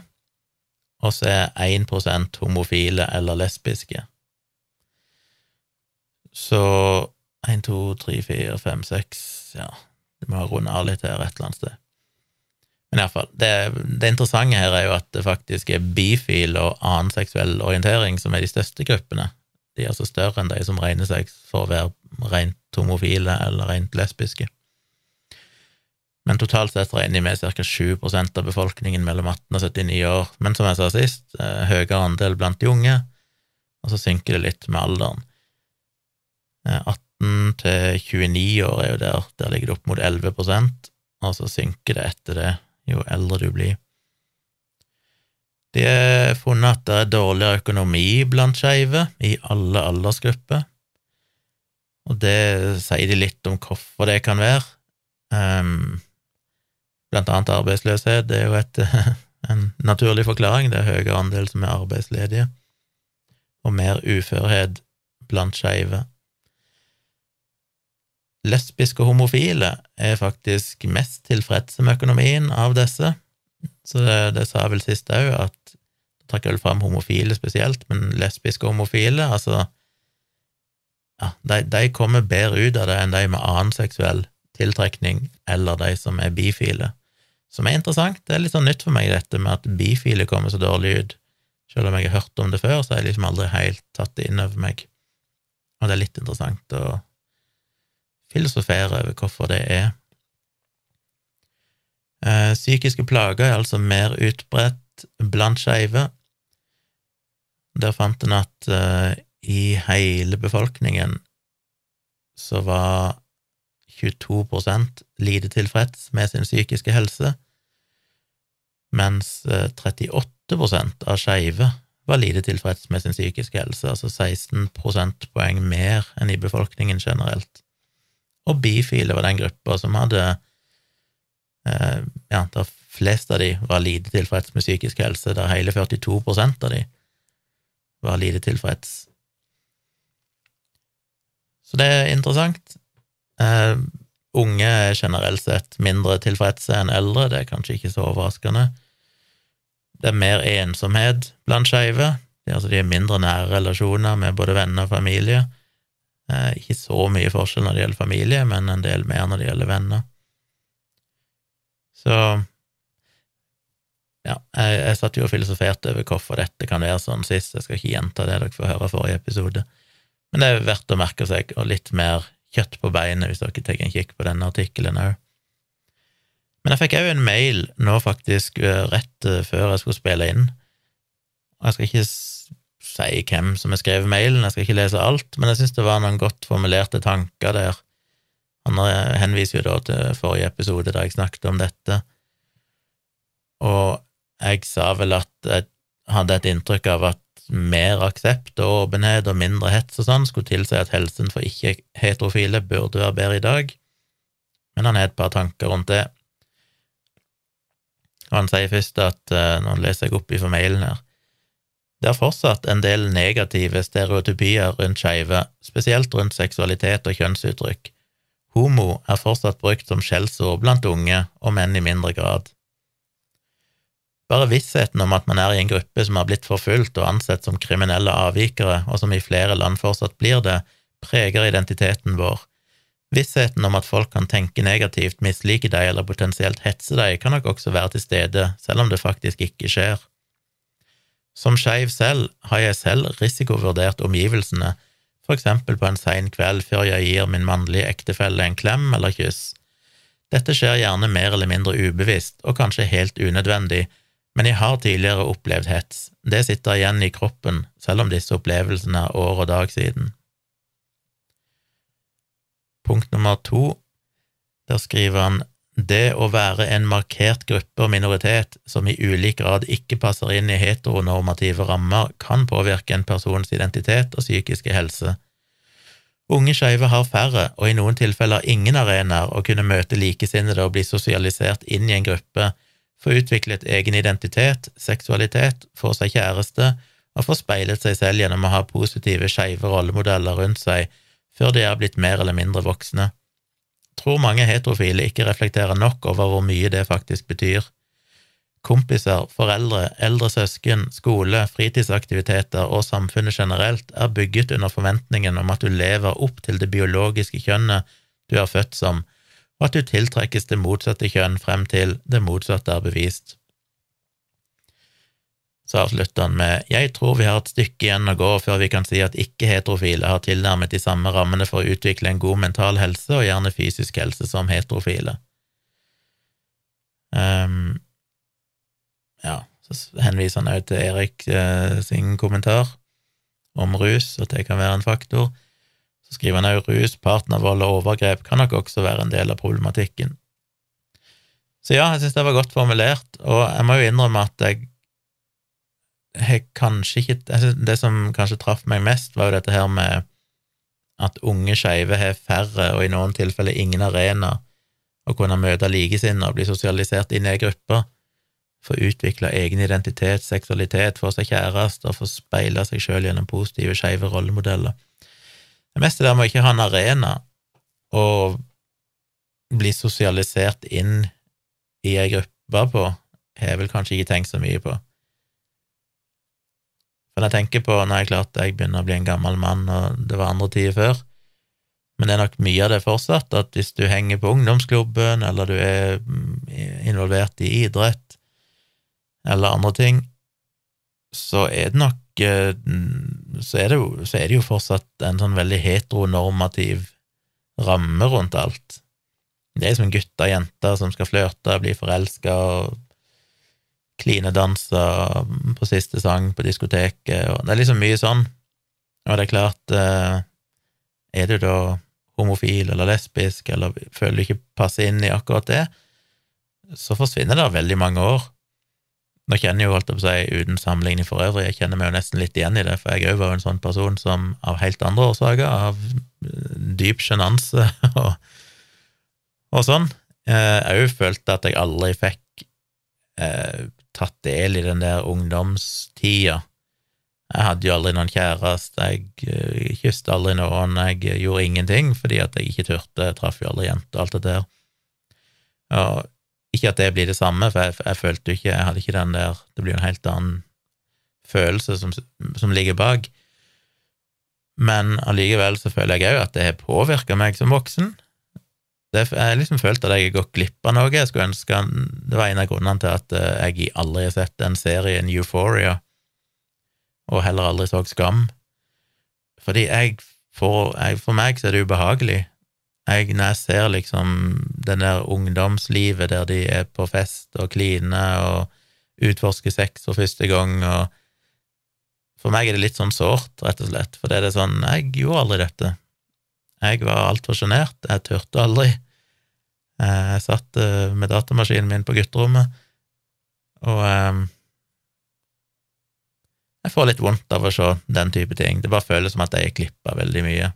og så er 1% homofile eller lesbiske. Så 1, 2, 3, 4, 5, 6 Ja, du må runde av litt her et eller annet sted. Men iallfall, det, det interessante her er jo at det faktisk er bifil og annen seksuell orientering som er de største gruppene. De er altså større enn de som regner seg for å være rent homofile eller rent lesbiske. Men totalt sett regner de med ca. 7% av befolkningen mellom 18 og 79 år. Men som jeg sa sist, eh, høyere andel blant de unge, og så synker det litt med alderen. 18 eh, til 29 år er jo der, der ligger det opp mot 11 og så synker det etter det jo eldre du blir. De har funnet at det er dårligere økonomi blant skeive i alle aldersgrupper, og det sier de litt om hvorfor det kan være. Um, blant annet arbeidsløshet det er jo et, *laughs* en naturlig forklaring, det er høyere andel som er arbeidsledige, og mer uførhet blant skeive. Lesbiske og homofile er faktisk mest tilfredse med økonomien av disse, så det, det sa jeg vel sist òg, at trekker vel fram homofile spesielt, men lesbiske og homofile, altså ja, de, de, kommer bedre ut av det enn de med annen seksuell tiltrekning, eller de som er bifile, som er interessant. Det er litt sånn nytt for meg, dette med at bifile kommer så dårlig ut. Selv om jeg har hørt om det før, så har jeg liksom aldri helt tatt det inn over meg, og det er litt interessant å filosofere over hvorfor det er. Eh, psykiske plager er altså mer utbredt blant skeive. Der fant en at uh, i hele befolkningen så var 22 lite tilfreds med sin psykiske helse, mens 38 eh, av skeive var lite tilfreds med sin psykiske helse, altså 16 prosentpoeng mer enn i befolkningen generelt og bifile var den gruppa som hadde eh, Ja, flest av de var lite tilfreds med psykisk helse, der hele 42% av de var lite tilfreds. Så det er interessant. Uh, unge er generelt sett mindre tilfredse enn eldre, det er kanskje ikke så overraskende. Det er mer ensomhet blant skeive, altså de har mindre nære relasjoner med både venner og familie. Uh, ikke så mye forskjell når det gjelder familie, men en del mer når det gjelder venner. Så ja, jeg, jeg satt jo og filosoferte over hvorfor dette kan være sånn sist, jeg skal ikke gjenta det dere får høre forrige episode, men det er verdt å merke seg, og litt mer kjøtt på beinet hvis dere tar en kikk på denne artikkelen òg. Men jeg fikk òg en mail nå, faktisk, eh, rett eh, før jeg skulle spille inn, og jeg skal ikke si hvem som har skrevet mailen, jeg skal ikke lese alt, men jeg synes det var noen godt formulerte tanker der. Han henviser jo da til forrige episode da jeg snakket om dette, og jeg sa vel at jeg hadde et inntrykk av at mer aksept og åpenhet og mindre hets og sånn skulle tilsi at helsen for ikke-heterofile burde være bedre i dag, men han har et par tanker rundt det. Og han sier først at, eh, nå leser jeg opp i mailen her, det er fortsatt en del negative stereotypier rundt skeive, spesielt rundt seksualitet og kjønnsuttrykk. Homo er fortsatt brukt som skjellsord blant unge, og menn i mindre grad. Bare vissheten om at man er i en gruppe som har blitt forfulgt og ansett som kriminelle avvikere, og som i flere land fortsatt blir det, preger identiteten vår. Vissheten om at folk kan tenke negativt, mislike deg eller potensielt hetse deg, kan nok også være til stede, selv om det faktisk ikke skjer. Som skeiv selv har jeg selv risikovurdert omgivelsene, for eksempel på en sein kveld før jeg gir min mannlige ektefelle en klem eller kyss. Dette skjer gjerne mer eller mindre ubevisst, og kanskje helt unødvendig, men jeg har tidligere opplevd hets, det sitter igjen i kroppen, selv om disse opplevelsene er år og dag siden. Punkt nummer to, der skriver han det å være en markert gruppe og minoritet som i ulik grad ikke passer inn i heteronormative rammer, kan påvirke en persons identitet og psykiske helse. Unge skeive har færre, og i noen tilfeller ingen arenaer, å kunne møte likesinnede og bli sosialisert inn i en gruppe, få utviklet egen identitet, seksualitet, få seg kjæreste og få speilet seg selv gjennom å ha positive, skeive rollemodeller rundt seg før de er blitt mer eller mindre voksne tror mange heterofile ikke reflekterer nok over hvor mye det faktisk betyr. Kompiser, foreldre, eldre søsken, skole, fritidsaktiviteter og samfunnet generelt er bygget under forventningen om at du lever opp til det biologiske kjønnet du er født som, og at du tiltrekkes det motsatte kjønn frem til det motsatte er bevist. Så avslutter han med Jeg tror vi har et stykke igjen å gå før vi kan si at ikke-heterofile har tilnærmet de samme rammene for å utvikle en god mental helse og gjerne fysisk helse som heterofile. Um, ja, så henviser han òg til Erik eh, sin kommentar om rus, at det kan være en faktor. Så skriver han òg rus, partnervold og overgrep kan nok også være en del av problematikken. Så ja, jeg synes det var godt formulert, og jeg må jo innrømme at jeg har kanskje ikke Det som kanskje traff meg mest, var jo dette her med at unge skeive har færre, og i noen tilfeller ingen arena, å kunne møte likesinnede og bli sosialisert inn i ei gruppe, få utvikla egen identitet, seksualitet, få seg kjæreste og få speila seg sjøl gjennom positive, skeive rollemodeller. Det meste der med å ikke ha en arena og bli sosialisert inn i ei gruppe på, har jeg vel kanskje ikke tenkt så mye på. For jeg tenker på når jeg klarte jeg begynner å bli en gammel mann, og det var andre tider før, men det er nok mye av det fortsatt, at hvis du henger på ungdomsklubben, eller du er mm, involvert i idrett, eller andre ting, så er det nok så er det, jo, så er det jo fortsatt en sånn veldig heteronormativ ramme rundt alt. Det er som gutter og jenter som skal flørte, bli forelska og klinedanser på siste sang på diskoteket, og det er liksom mye sånn. Og det er klart, eh, er du da homofil eller lesbisk, eller føler du ikke passer inn i akkurat det, så forsvinner det veldig mange år. Nå kjenner jeg jo, holdt jeg på å si, uten sammenligning for øvrig, jeg kjenner meg jo nesten litt igjen i det, for jeg òg var jo en sånn person som av helt andre årsaker, av dyp sjenanse *laughs* og, og sånn, òg eh, følte at jeg aldri fikk eh, tatt del i den der ungdomstida. Jeg hadde jo aldri noen kjæreste, jeg uh, kysset aldri noen, jeg gjorde ingenting fordi at jeg ikke turte, jeg traff jo aldri jenter og alt det der. Og ikke at det blir det samme, for jeg, jeg følte jo ikke Jeg hadde ikke den der Det blir en helt annen følelse som, som ligger bak. Men allikevel så føler jeg òg at det har påvirka meg som voksen. Det, jeg liksom følte at jeg har gått glipp av noe. Jeg skulle ønske Det var en av grunnene til at eh, jeg aldri har sett den serien Euphoria, og heller aldri så Skam. Fordi jeg for, jeg, For meg så er det ubehagelig. Jeg, når jeg ser liksom den der ungdomslivet der de er på fest og kliner og utforsker sex for første gang, og For meg er det litt sånn sårt, rett og slett, for det er det sånn Jeg gjorde aldri dette. Jeg var altfor sjenert, jeg turte aldri. Eh, jeg satt eh, med datamaskinen min på gutterommet, og eh, jeg får litt vondt av å se den type ting. Det bare føles som at jeg er klippa veldig mye.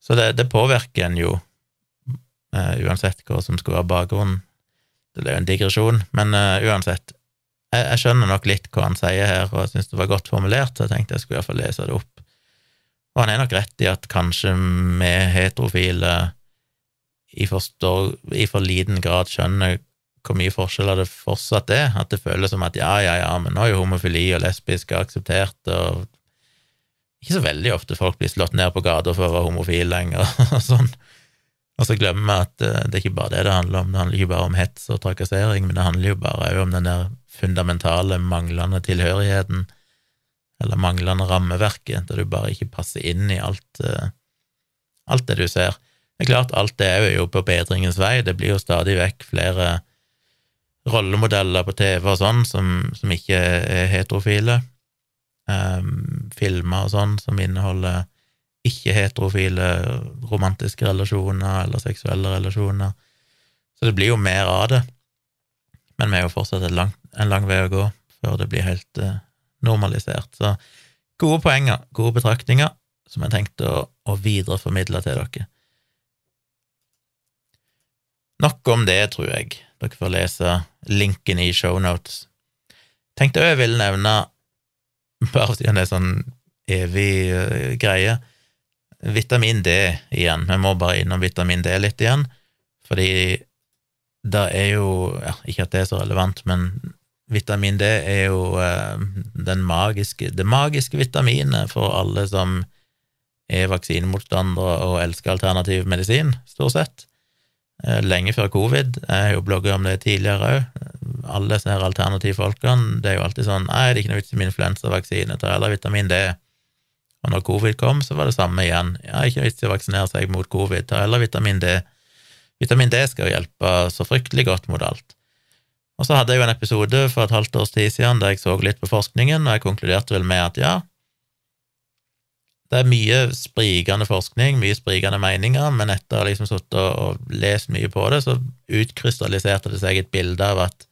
Så det, det påvirker en jo, uansett hva som skulle være bakgrunnen. Det er jo en digresjon, men uansett. Jeg, jeg, skjønner nok litt hva han sier her, og jeg syns det var godt formulert, så jeg tenkte jeg skulle iallfall lese det opp. Og han er nok rett i at kanskje vi heterofile i for, stor, i for liten grad skjønner hvor mye forskjeller det fortsatt er, at det føles som at ja, ja, ja, men nå er jo homofili og lesbisk akseptert, og ikke så veldig ofte folk blir slått ned på gata for å være homofil lenger, *laughs* og sånn. Og så glemmer vi at eh, det er ikke bare det det handler om, det handler ikke bare om hets og trakassering, men det handler jo bare om den der fundamentale manglende tilhørigheten, eller manglende rammeverket, der du bare ikke passer inn i alt, eh, alt det du ser. Det er klart, alt det er jo på bedringens vei, det blir jo stadig vekk flere rollemodeller på TV og sånn som, som ikke er heterofile, um, filmer og sånn som inneholder ikke-heterofile romantiske relasjoner eller seksuelle relasjoner. Så det blir jo mer av det, men vi er jo fortsatt lang, en lang vei å gå før det blir helt uh, normalisert. Så gode poenger, gode betraktninger, som jeg tenkte å, å videreformidle til dere. Nok om det, tror jeg. Dere får lese linken i shownotes. Tenkte jeg ville nevne, bare siden det er sånn evig uh, greie, vitamin D igjen. Vi må bare innom vitamin D litt igjen, fordi det er jo ja, Ikke at det er så relevant, men vitamin D er jo eh, magiske, det magiske vitaminet for alle som er vaksinemotstandere og elsker alternativ medisin, stort sett. Uh, lenge før covid. Jeg har jo blogga om det tidligere òg. Alle disse alternativfolkene, det er jo alltid sånn Nei, det er ikke noe vits i influensavaksine, ta heller vitamin D. Og når covid kom, så var det samme igjen. Ja, ikke noe vits i å vaksinere seg mot covid, ta heller vitamin D. Vitamin D skal jo hjelpe så fryktelig godt mot alt. Og så hadde jeg jo en episode for et halvt års tid siden der jeg så litt på forskningen, og jeg konkluderte vel med at ja, det er mye sprikende forskning, mye sprikende meninger, men etter å ha liksom sittet og, lest mye på det, så utkrystalliserte det seg et bilde av at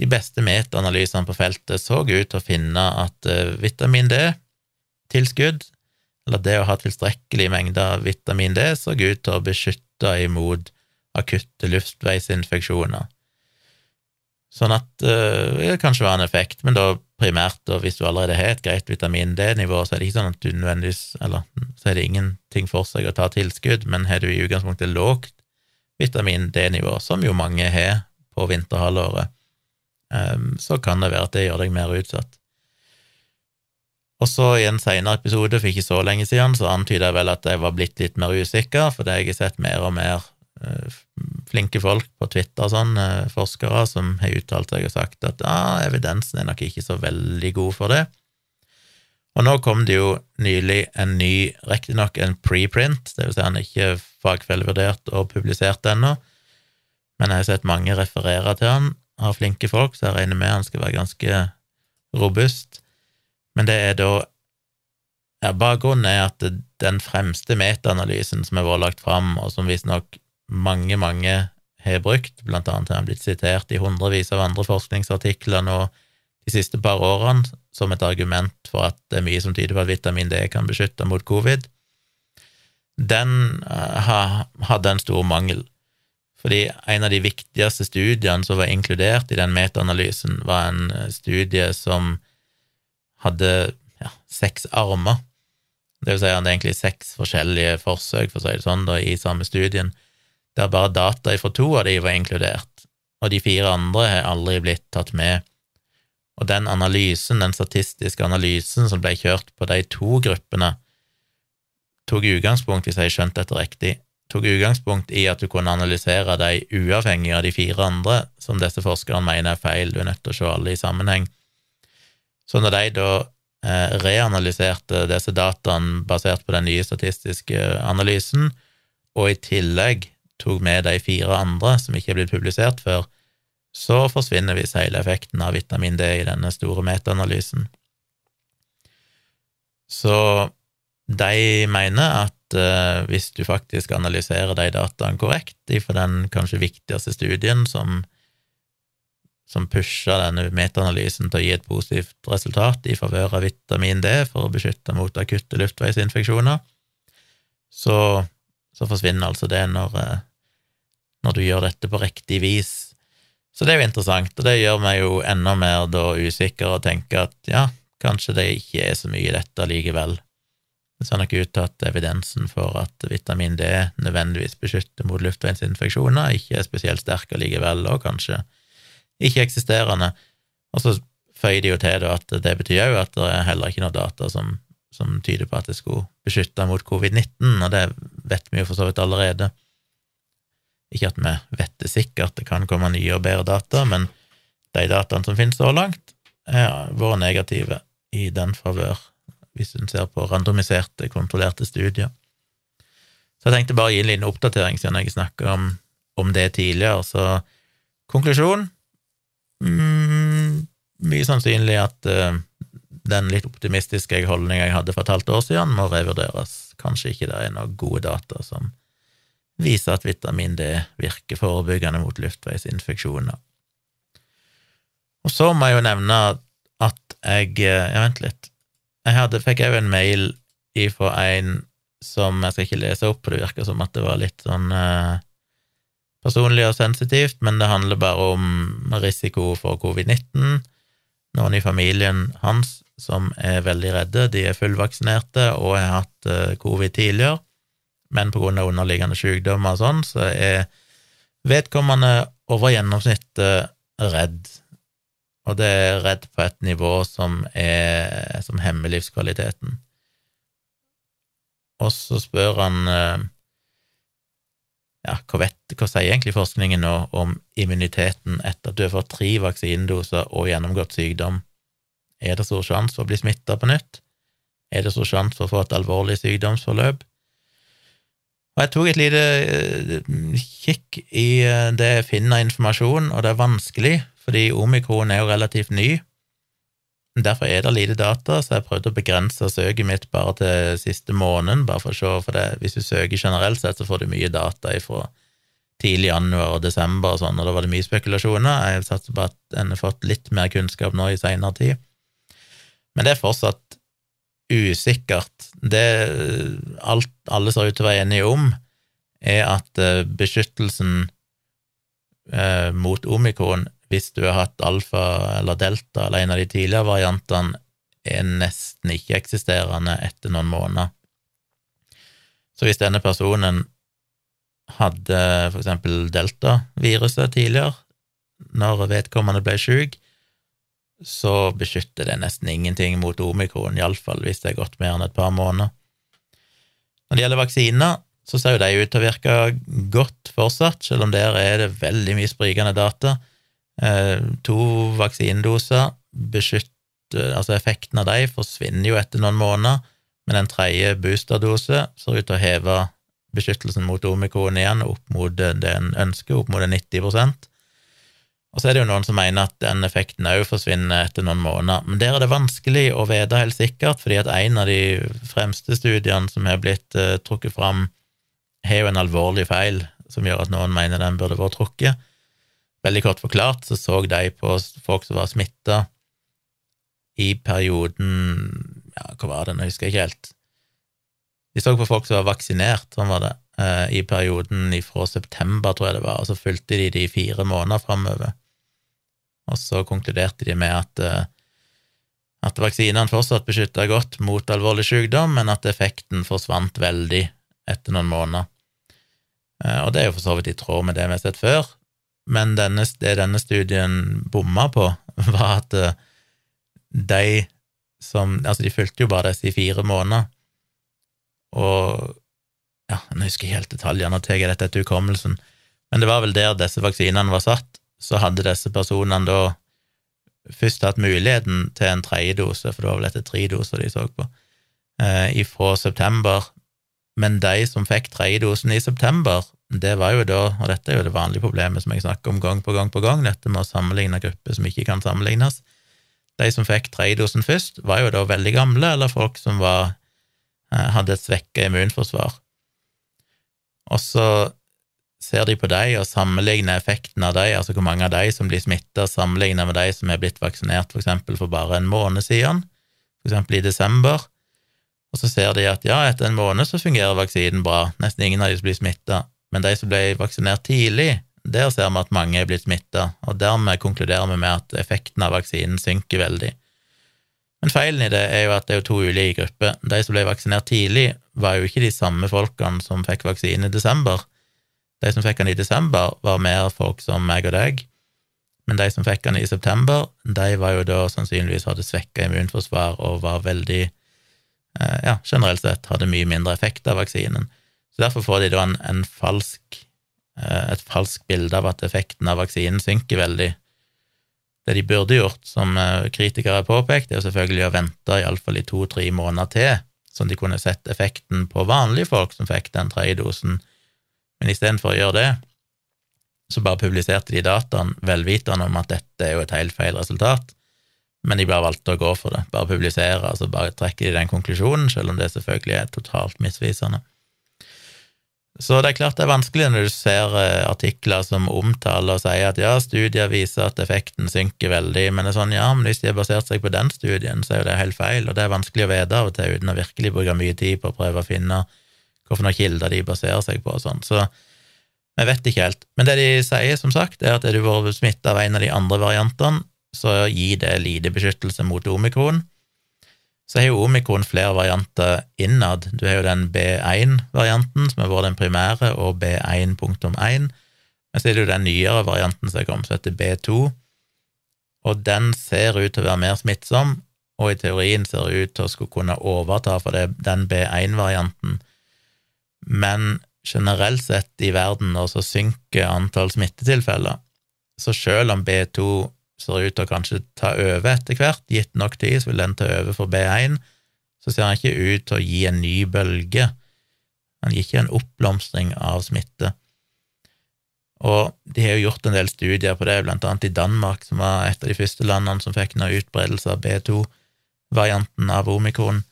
de beste metaanalysene på feltet så ut til å finne at uh, vitamin D-tilskudd, eller det å ha tilstrekkelig mengde av vitamin D, så ut til å beskytte imot akutte luftveisinfeksjoner. Sånn at det det kanskje være en effekt, men da primært og hvis du allerede har et greit vitamin D-nivå, så er det ikke sånn at du nødvendigvis Eller så er det ingenting for seg å ta tilskudd, men har du i utgangspunktet lågt vitamin D-nivå, som jo mange har på vinterhalvåret, um, så kan det være at det gjør deg mer utsatt. Og så i en senere episode for ikke så lenge siden så antyda jeg vel at jeg var blitt litt mer usikker, fordi jeg har sett mer og mer flinke folk på Twitter, sånn, eh, forskere, som har uttalt seg og sagt at ah, evidensen er nok ikke så veldig god for det. Og nå kom det jo nylig en ny, riktignok en preprint, det vil si han er ikke fagfellevurdert og publisert ennå, men jeg har sett mange referere til han av flinke folk, så jeg regner med han skal være ganske robust. Men det er da ja, Bakgrunnen er at den fremste metaanalysen som er vært lagt fram, og som visstnok mange, mange har brukt, blant annet har han blitt sitert i hundrevis av andre forskningsartikler nå de siste par årene som et argument for at det er mye som tyder på at vitamin D kan beskytte mot covid. Den uh, hadde en stor mangel, fordi en av de viktigste studiene som var inkludert i den metaanalysen, var en eh, studie som hadde ja, seks armer. Det vil si at det er egentlig seks forskjellige forsøk, for å si det sånn, da, i samme studien der bare data fra to av de var inkludert, og de fire andre har aldri blitt tatt med. Og den analysen, den statistiske analysen som ble kjørt på de to gruppene, tok utgangspunkt, hvis jeg skjønte dette riktig, tok utgangspunkt i at du kunne analysere de uavhengig av de fire andre, som disse forskerne mener er feil, du er nødt til å se alle i sammenheng. Så når de da eh, reanalyserte disse dataene basert på den nye statistiske analysen, og i tillegg tok med de fire andre som ikke er blitt publisert før, så forsvinner visst hele effekten av vitamin D i denne store metaanalysen. Så de mener at eh, hvis du faktisk analyserer de dataene korrekt, ifra den kanskje viktigste studien som, som pusha denne metaanalysen til å gi et positivt resultat i favør av vitamin D for å beskytte mot akutte luftveisinfeksjoner, så, så forsvinner altså det når, uh, når du gjør dette på riktig vis. Så det er jo interessant, og det gjør meg jo enda mer da usikker og tenker at ja, kanskje det ikke er så mye i dette likevel. Det ser nok ut til at evidensen for at vitamin D nødvendigvis beskytter mot luftveisinfeksjoner, ikke er spesielt sterk allikevel, og kanskje ikke eksisterende. Og så føyer de jo til at det betyr jo at det er heller ikke noe data som, som tyder på at det skulle beskytte mot covid-19, og det vet vi jo for så vidt allerede. Ikke at vi vet det sikkert, det kan komme nye og bedre data, men de dataene som finnes så langt, har vært negative i den favør, hvis en ser på randomiserte, kontrollerte studier. Så jeg tenkte bare å gi en liten oppdatering, siden jeg snakka om, om, det tidligere. Så konklusjon mm, Mye sannsynlig at uh, den litt optimistiske holdninga jeg hadde for et halvt år siden, må revurderes. Kanskje ikke det er noen gode data som viser at vitamin D virker forebyggende mot luftveisinfeksjoner. Og så må jeg jo nevne at jeg Ja, vent litt. Jeg hadde, fikk òg en mail ifra en som jeg skal ikke lese opp, for det virker som at det var litt sånn eh, personlig og sensitivt, men det handler bare om risiko for covid-19. Noen i familien hans som er veldig redde, de er fullvaksinerte og har hatt eh, covid tidligere, men av underliggende sykdommer og sånn, så er vedkommende over gjennomsnittet redd. Og det er redd på et nivå som, er, som hemmer livskvaliteten. Og så spør han eh, ja, hva, vet, hva sier egentlig forskningen nå om immuniteten etter at du har fått tre vaksinedoser og gjennomgått sykdom? Er det stor sjanse for å bli smitta på nytt? Er det stor sjanse for å få et alvorlig sykdomsforløp? Og Jeg tok et lite eh, kikk i eh, det jeg finner av informasjon, og det er vanskelig, fordi omikron er jo relativt ny. Derfor er det lite data, så jeg prøvde å begrense søket mitt bare til siste måneden, bare for å se, for det, hvis du søker generelt sett, så får du mye data ifra tidlig januar og desember og sånn, og da var det mye spekulasjoner. Jeg satser på at en har fått litt mer kunnskap nå i seinere tid. Men det er fortsatt usikkert. Det alt, alle ser ut til å være enige om, er at eh, beskyttelsen eh, mot omikron hvis du har hatt alfa eller delta eller en av de tidligere variantene, er nesten ikke-eksisterende etter noen måneder. Så hvis denne personen hadde for eksempel deltaviruset tidligere, når vedkommende ble syk, så beskytter det nesten ingenting mot omikron, iallfall hvis det er gått mer enn et par måneder. Når det gjelder vaksiner, så ser jo de ut til å virke godt fortsatt, selv om der er det veldig mye sprikende data. Eh, to vaksinedoser beskytter Altså, effekten av de forsvinner jo etter noen måneder, men en tredje boosterdose ser ut til å heve beskyttelsen mot omikron igjen opp mot det en ønsker, opp mot 90 Og så er det jo noen som mener at den effekten òg forsvinner etter noen måneder, men der er det vanskelig å vite helt sikkert, fordi at en av de fremste studiene som har blitt uh, trukket fram, har jo en alvorlig feil som gjør at noen mener den burde vært trukket. Veldig kort forklart så så de på folk som var smitta i perioden Ja, hva var det, nå husker jeg ikke helt. De så på folk som var vaksinert, sånn var det, eh, i perioden fra september, tror jeg det var, og så fulgte de de fire måneder framover. Og så konkluderte de med at, eh, at vaksinene fortsatt beskytta godt mot alvorlig sykdom, men at effekten forsvant veldig etter noen måneder. Eh, og det er jo for så vidt i tråd med det vi har sett før, men denne, det denne studien bomma på, *laughs* var at eh, de som Altså, de fulgte jo bare disse i fire måneder, og ja, Nå husker jeg helt detaljene, nå tar jeg dette etter hukommelsen, men det var vel der disse vaksinene var satt, så hadde disse personene da først hatt muligheten til en tredje dose, for det var vel etter tre doser de så på, eh, ifra september, men de som fikk tredje dosen i september, det var jo da, og dette er jo det vanlige problemet som jeg snakker om gang på gang på gang, dette med å sammenligne grupper som ikke kan sammenlignes. De som fikk tredjedosen først, var jo da veldig gamle, eller folk som var, eh, hadde et svekka immunforsvar. Og så ser de på de og sammenligner effekten av de, altså hvor mange av de som blir smitta, sammenlignet med de som er blitt vaksinert for eksempel for bare en måned siden, for eksempel i desember, og så ser de at ja, etter en måned så fungerer vaksinen bra, nesten ingen av de som blir smitta, men de som ble vaksinert tidlig, der ser vi at mange er blitt smitta, og dermed konkluderer vi med at effekten av vaksinen synker veldig. Men feilen i det er jo at det er to ulike grupper. De som ble vaksinert tidlig, var jo ikke de samme folkene som fikk vaksine i desember. De som fikk den i desember, var mer folk som meg og deg, men de som fikk den i september, de var jo da sannsynligvis hadde svekka immunforsvar og var veldig, eh, ja, generelt sett hadde mye mindre effekt av vaksinen. Så Derfor får de da en, en falsk, eh, et falskt bilde av at effekten av vaksinen synker veldig. Det de burde gjort, som eh, kritikere har påpekt, er selvfølgelig å vente iallfall i to-tre måneder til, sånn de kunne sett effekten på vanlige folk som fikk den tredje dosen. Men istedenfor å gjøre det, så bare publiserte de dataen velvitende om at dette er jo et helt feil resultat. men de bare valgte å gå for det, bare publisere, altså bare trekke de den konklusjonen, selv om det selvfølgelig er totalt misvisende. Så det er klart det er vanskelig når du ser eh, artikler som omtaler og sier at ja, studier viser at effekten synker veldig, men det er sånn, ja, men hvis de har basert seg på den studien, så er jo det helt feil, og det er vanskelig å vite av og til uten å virkelig bruke mye tid på å prøve å finne hvilke kilder de baserer seg på og sånn. Så vi vet ikke helt. Men det de sier, som sagt, er at er du vært smitta av en av de andre variantene, så gir det lite beskyttelse mot omikron. Så har jo omikron flere varianter innad. Du har jo den B1-varianten, som har vært den primære, og B1.1. Men så er det jo den nyere varianten som er kommet, som heter B2, og den ser ut til å være mer smittsom, og i teorien ser ut til å skulle kunne overta for det, den B1-varianten. Men generelt sett i verden nå så synker antall smittetilfeller, så selv om B2 ser ut til å kanskje ta over etter hvert, gitt nok tid, så vil den ta over for B1, så ser den ikke ut til å gi en ny bølge. Den gir ikke en oppblomstring av smitte. Og de har jo gjort en del studier på det, blant annet i Danmark, som var et av de første landene som fikk noe utbredelse av B2-varianten av omikron.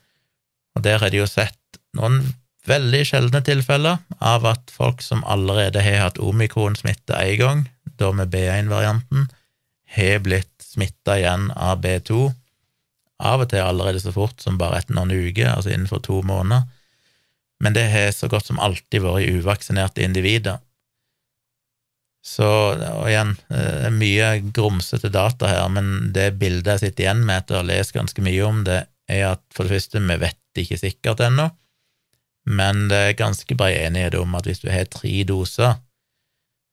Og der har de jo sett noen veldig sjeldne tilfeller av at folk som allerede har hatt omikron-smitte én gang, da med B1-varianten, har blitt smitta igjen av B2, av og til allerede så fort som bare etter noen uker, altså innenfor to måneder, men det har så godt som alltid vært uvaksinerte individer. Så, og igjen, eh, mye grumsete data her, men det bildet jeg sitter igjen med etter å ha lest ganske mye om det, er at for det første, vi vet ikke sikkert ennå, men det er ganske bred enighet om at hvis du har tre doser,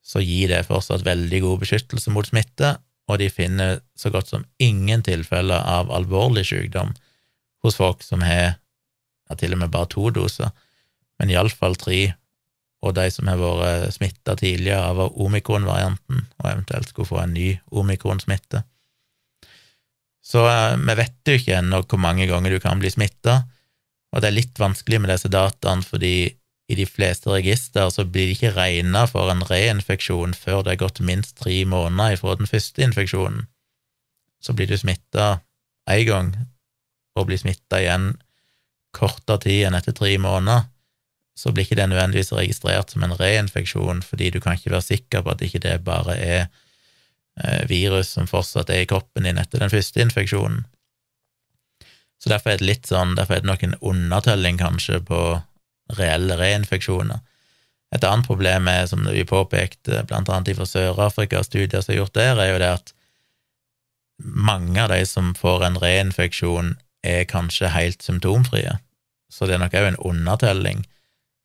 så gir det fortsatt veldig god beskyttelse mot smitte, og de finner så godt som ingen tilfeller av alvorlig sykdom hos folk som har ja, til og med bare to doser, men iallfall tre, og de som har vært smitta tidligere av omikron-varianten, og eventuelt skulle få en ny omikron-smitte. Så eh, vi vet jo ikke ennå hvor mange ganger du kan bli smitta, og det er litt vanskelig med disse dataene, fordi i de fleste register så blir det ikke regna for en reinfeksjon før det er gått minst tre måneder ifra den første infeksjonen. Så blir du smitta én gang, og blir smitta igjen kortere tid enn etter tre måneder, så blir ikke det nødvendigvis registrert som en reinfeksjon, fordi du kan ikke være sikker på at ikke det bare er eh, virus som fortsatt er i kroppen din etter den første infeksjonen. Så derfor er det litt sånn, derfor er det nok en undertelling kanskje på reelle reinfeksjoner. Et annet problem er, som vi påpekte blant annet fra Sør-Afrika, studier som er gjort der, er jo det at mange av de som får en reinfeksjon, er kanskje helt symptomfrie. Så det er nok òg en undertelling.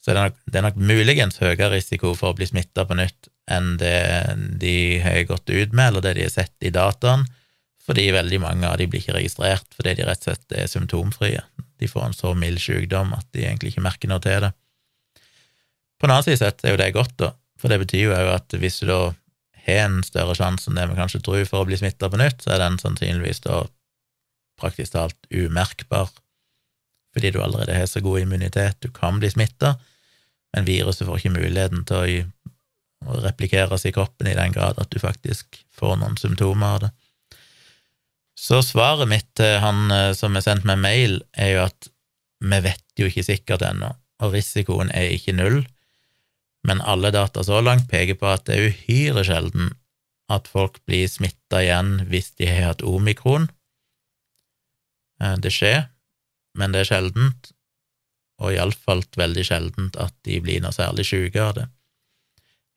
Så det er, nok, det er nok muligens høyere risiko for å bli smitta på nytt enn det de har gått ut med, eller det de har sett i dataen fordi veldig mange av de blir ikke registrert fordi de rett og slett er symptomfrie. De får en så mild sykdom at de egentlig ikke merker noe til det. På en annen side sett er jo det godt, da, for det betyr jo òg at hvis du da har en større sjanse enn det vi kanskje tror for å bli smitta på nytt, så er den sannsynligvis da praktisk talt umerkbar, fordi du allerede har så god immunitet, du kan bli smitta, men viruset får ikke muligheten til å replikeres i kroppen i den grad at du faktisk får noen symptomer av det. Så svaret mitt til han eh, som har sendt meg mail, er jo at vi vet jo ikke sikkert ennå, og risikoen er ikke null, men alle data så langt peker på at det er uhyre sjelden at folk blir smitta igjen hvis de har hatt omikron. Eh, det skjer, men det er sjeldent, og iallfall veldig sjeldent at de blir noe særlig syke av det.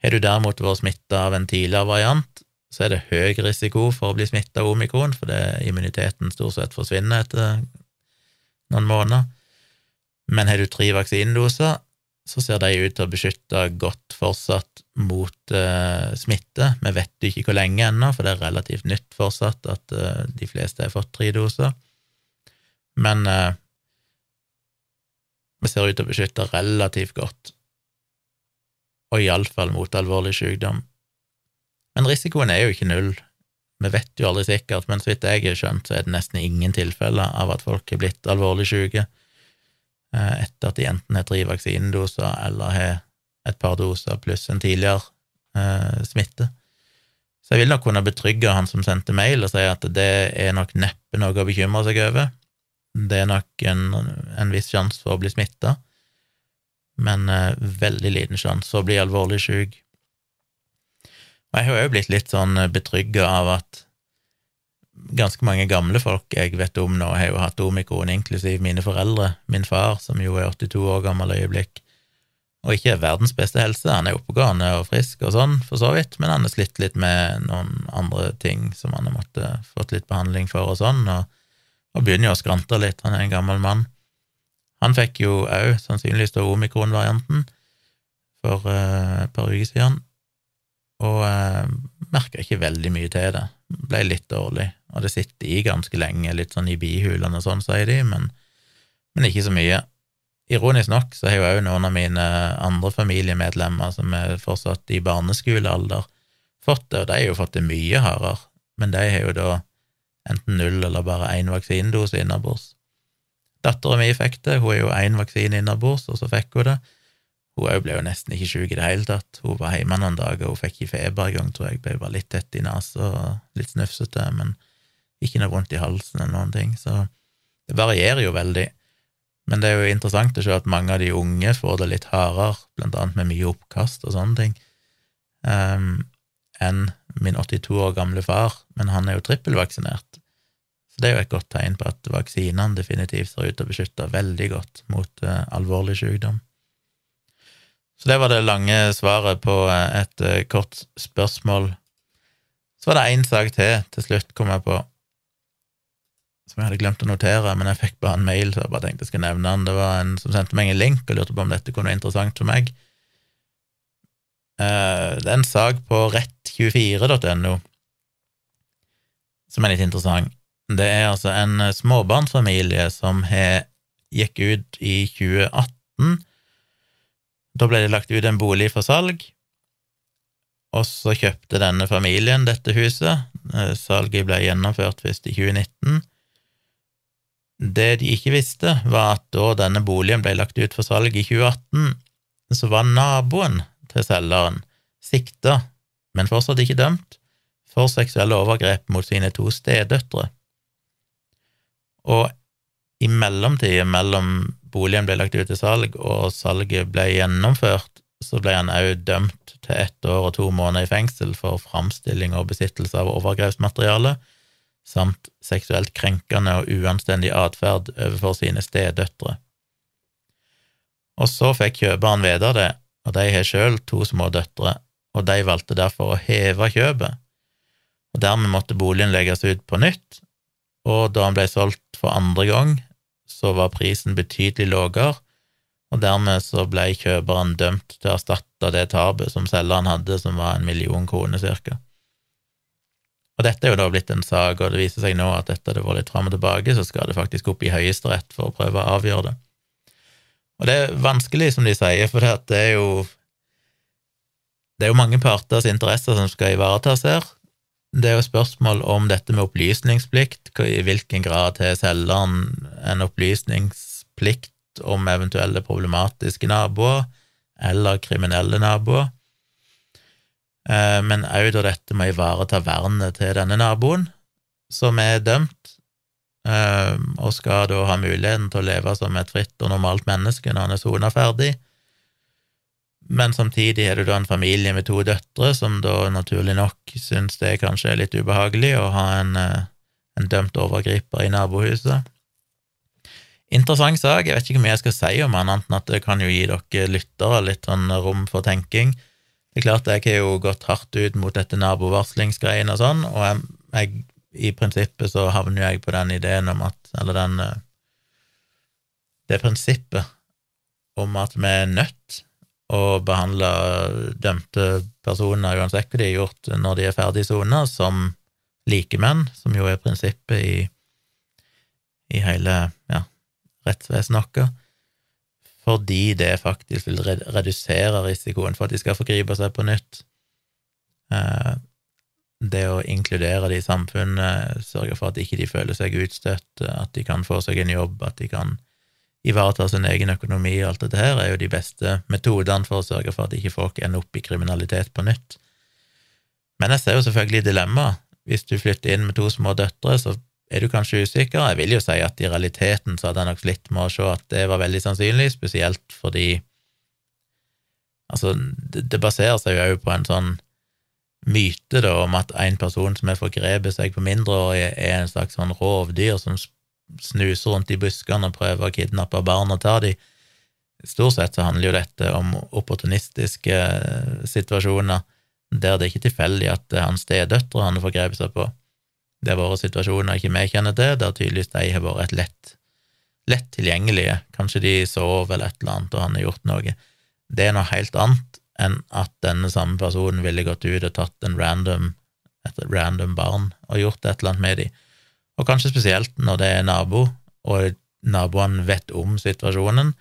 Har du derimot vært smitta av en tidligere variant, så er det høy risiko for å bli smitta av omikron, fordi immuniteten stort sett forsvinner etter noen måneder. Men har du tre vaksinedoser, så ser de ut til å beskytte godt fortsatt mot uh, smitte. Vi vet ikke hvor lenge ennå, for det er relativt nytt fortsatt at uh, de fleste har fått tre doser. Men uh, vi ser ut til å beskytte relativt godt, og iallfall mot alvorlig sykdom. Men risikoen er jo ikke null. Vi vet jo aldri sikkert, men så vidt jeg har skjønt, så er det nesten ingen tilfeller av at folk er blitt alvorlig syke eh, etter at de enten har tre vaksinedoser eller har et par doser pluss en tidligere eh, smitte. Så jeg vil nok kunne betrygge han som sendte mail, og si at det er nok neppe noe å bekymre seg over. Det er nok en, en viss sjanse for å bli smitta, men eh, veldig liten sjanse for å bli alvorlig syk. Og jeg har jo blitt litt sånn betrygga av at ganske mange gamle folk jeg vet om nå, har jo hatt omikron, inklusiv mine foreldre. Min far, som jo er 82 år gammel øyeblikk, og ikke er verdens beste helse. Han er oppegående og frisk og sånn, for så vidt, men han har slitt litt med noen andre ting som han har måttet fått litt behandling for og sånn, og, og begynner jo å skrante litt. Han er en gammel mann. Han fikk jo òg sannsynligvis omikron-varianten for uh, et par uker siden, og eh, merka ikke veldig mye til det. Ble litt dårlig, og det sitter i ganske lenge, litt sånn i bihulene og sånn, sier de, men, men ikke så mye. Ironisk nok så har jo noen av mine andre familiemedlemmer som er fortsatt i barneskolealder, fått det, og de har jo fått det mye hardere, men de har jo da enten null eller bare én vaksinedose innabords. Dattera mi fikk det, hun er jo én vaksine innabords, og så fikk hun det. Hun òg ble jo nesten ikke syk i det hele tatt, hun var hjemme noen dager, hun fikk ikke feber engang, tror jeg, ble bare litt tett i nesa og litt snufsete, men ikke noe vondt i halsen eller noen ting, så det varierer jo veldig. Men det er jo interessant å se at mange av de unge får det litt hardere, blant annet med mye oppkast og sånne ting, um, enn min 82 år gamle far, men han er jo trippelvaksinert. Så det er jo et godt tegn på at vaksinene definitivt ser ut til å beskytte veldig godt mot uh, alvorlig sykdom. Så det var det lange svaret på uh, et uh, kort spørsmål. Så var det én sak til til slutt, kom jeg på som jeg hadde glemt å notere, men jeg fikk bare en mail, så jeg bare tenkte jeg skulle nevne den. Det var en som sendte meg en link og lurte på om dette kunne være interessant for meg. Eh, det er en sak på rett24.no som er litt interessant. Det er altså en småbarnsfamilie som gikk ut i 2018. Da ble det lagt ut en bolig for salg, og så kjøpte denne familien dette huset. Eh, salget ble gjennomført først i 2019. Det de ikke visste, var at da denne boligen ble lagt ut for salg i 2018, så var naboen til selgeren sikta, men fortsatt ikke dømt, for seksuelle overgrep mot sine to stedøtre. Og i mellomtida mellom boligen ble lagt ut til salg og salget ble gjennomført, så ble han òg dømt til ett år og to måneder i fengsel for framstilling og besittelse av overgrepsmateriale, samt seksuelt krenkende og uanstendig atferd overfor sine stedøtre. Og så fikk kjøperen vite det, og de har sjøl to små døtre, og de valgte derfor å heve kjøpet, og dermed måtte boligen legges ut på nytt, og da han ble solgt for andre gang, så var prisen betydelig lavere, og dermed så ble kjøperen dømt til å erstatte det tapet som selgeren hadde, som var en million kroner cirka. Og dette er jo da blitt en sak, og det viser seg nå at etter det var litt fram og tilbake, så skal det faktisk opp i Høyesterett for å prøve å avgjøre det. Og det er vanskelig, som de sier, for det er jo det er jo mange parters interesser som skal ivaretas her. Det er jo spørsmål om dette med opplysningsplikt, i hvilken grad har selgeren en opplysningsplikt om eventuelle problematiske naboer eller kriminelle naboer. Eh, men òg da dette med å ivareta vernet til denne naboen, som er dømt, eh, og skal da ha muligheten til å leve som et fritt og normalt menneske når han er sona ferdig. Men samtidig er det da en familie med to døtre som da naturlig nok syns det kanskje er litt ubehagelig å ha en, eh, en dømt overgriper i nabohuset. Interessant sak, jeg vet ikke hvor mye jeg skal si om annet enn at det kan jo gi dere lyttere litt sånn rom for tenking. Det er klart, jeg har jo gått hardt ut mot dette nabovarslingsgreiene og sånn, og jeg, jeg, i prinsippet så havner jeg på den ideen om at Eller den eh, Det prinsippet om at vi er nødt å behandle dømte personer, uansett hva de har gjort, når de er ferdig sona, som likemenn, som jo er prinsippet i, i hele ja, rettsvesenet vårt fordi det faktisk vil redusere risikoen for at de skal forgripe seg på nytt. Eh, det å inkludere de i samfunnet, sørge for at ikke de føler seg utstøtt, at de kan få seg en jobb, at de kan ivareta sin egen økonomi og alt dette her, er jo de beste metodene for å sørge for at ikke folk ender opp i kriminalitet på nytt. Men jeg ser jo selvfølgelig dilemmaet. Hvis du flytter inn med to små døtre, så er du kanskje usikker. Jeg vil jo si at i realiteten så hadde jeg nok slitt med å se at det var veldig sannsynlig, spesielt fordi Altså, det, baserer seg jo på en sånn myte da, om at en person som har forgrepet seg på mindreårige, er en slags sånn rovdyr som snuser rundt i buskene og prøver å kidnappe barn og ta dem. Stort sett så handler jo dette om opportunistiske situasjoner der det ikke er tilfeldig at er hans stedøtre han har forgrepet seg på. Det har vært situasjoner ikke vi kjenner til, der tydeligvis de har vært et lett, lett tilgjengelige. Kanskje de sov eller et eller annet, og han har gjort noe. Det er noe helt annet enn at denne samme personen ville gått ut og tatt en random, et random barn og gjort et eller annet med dem. Og kanskje spesielt når det er nabo, og naboene vet om situasjonen,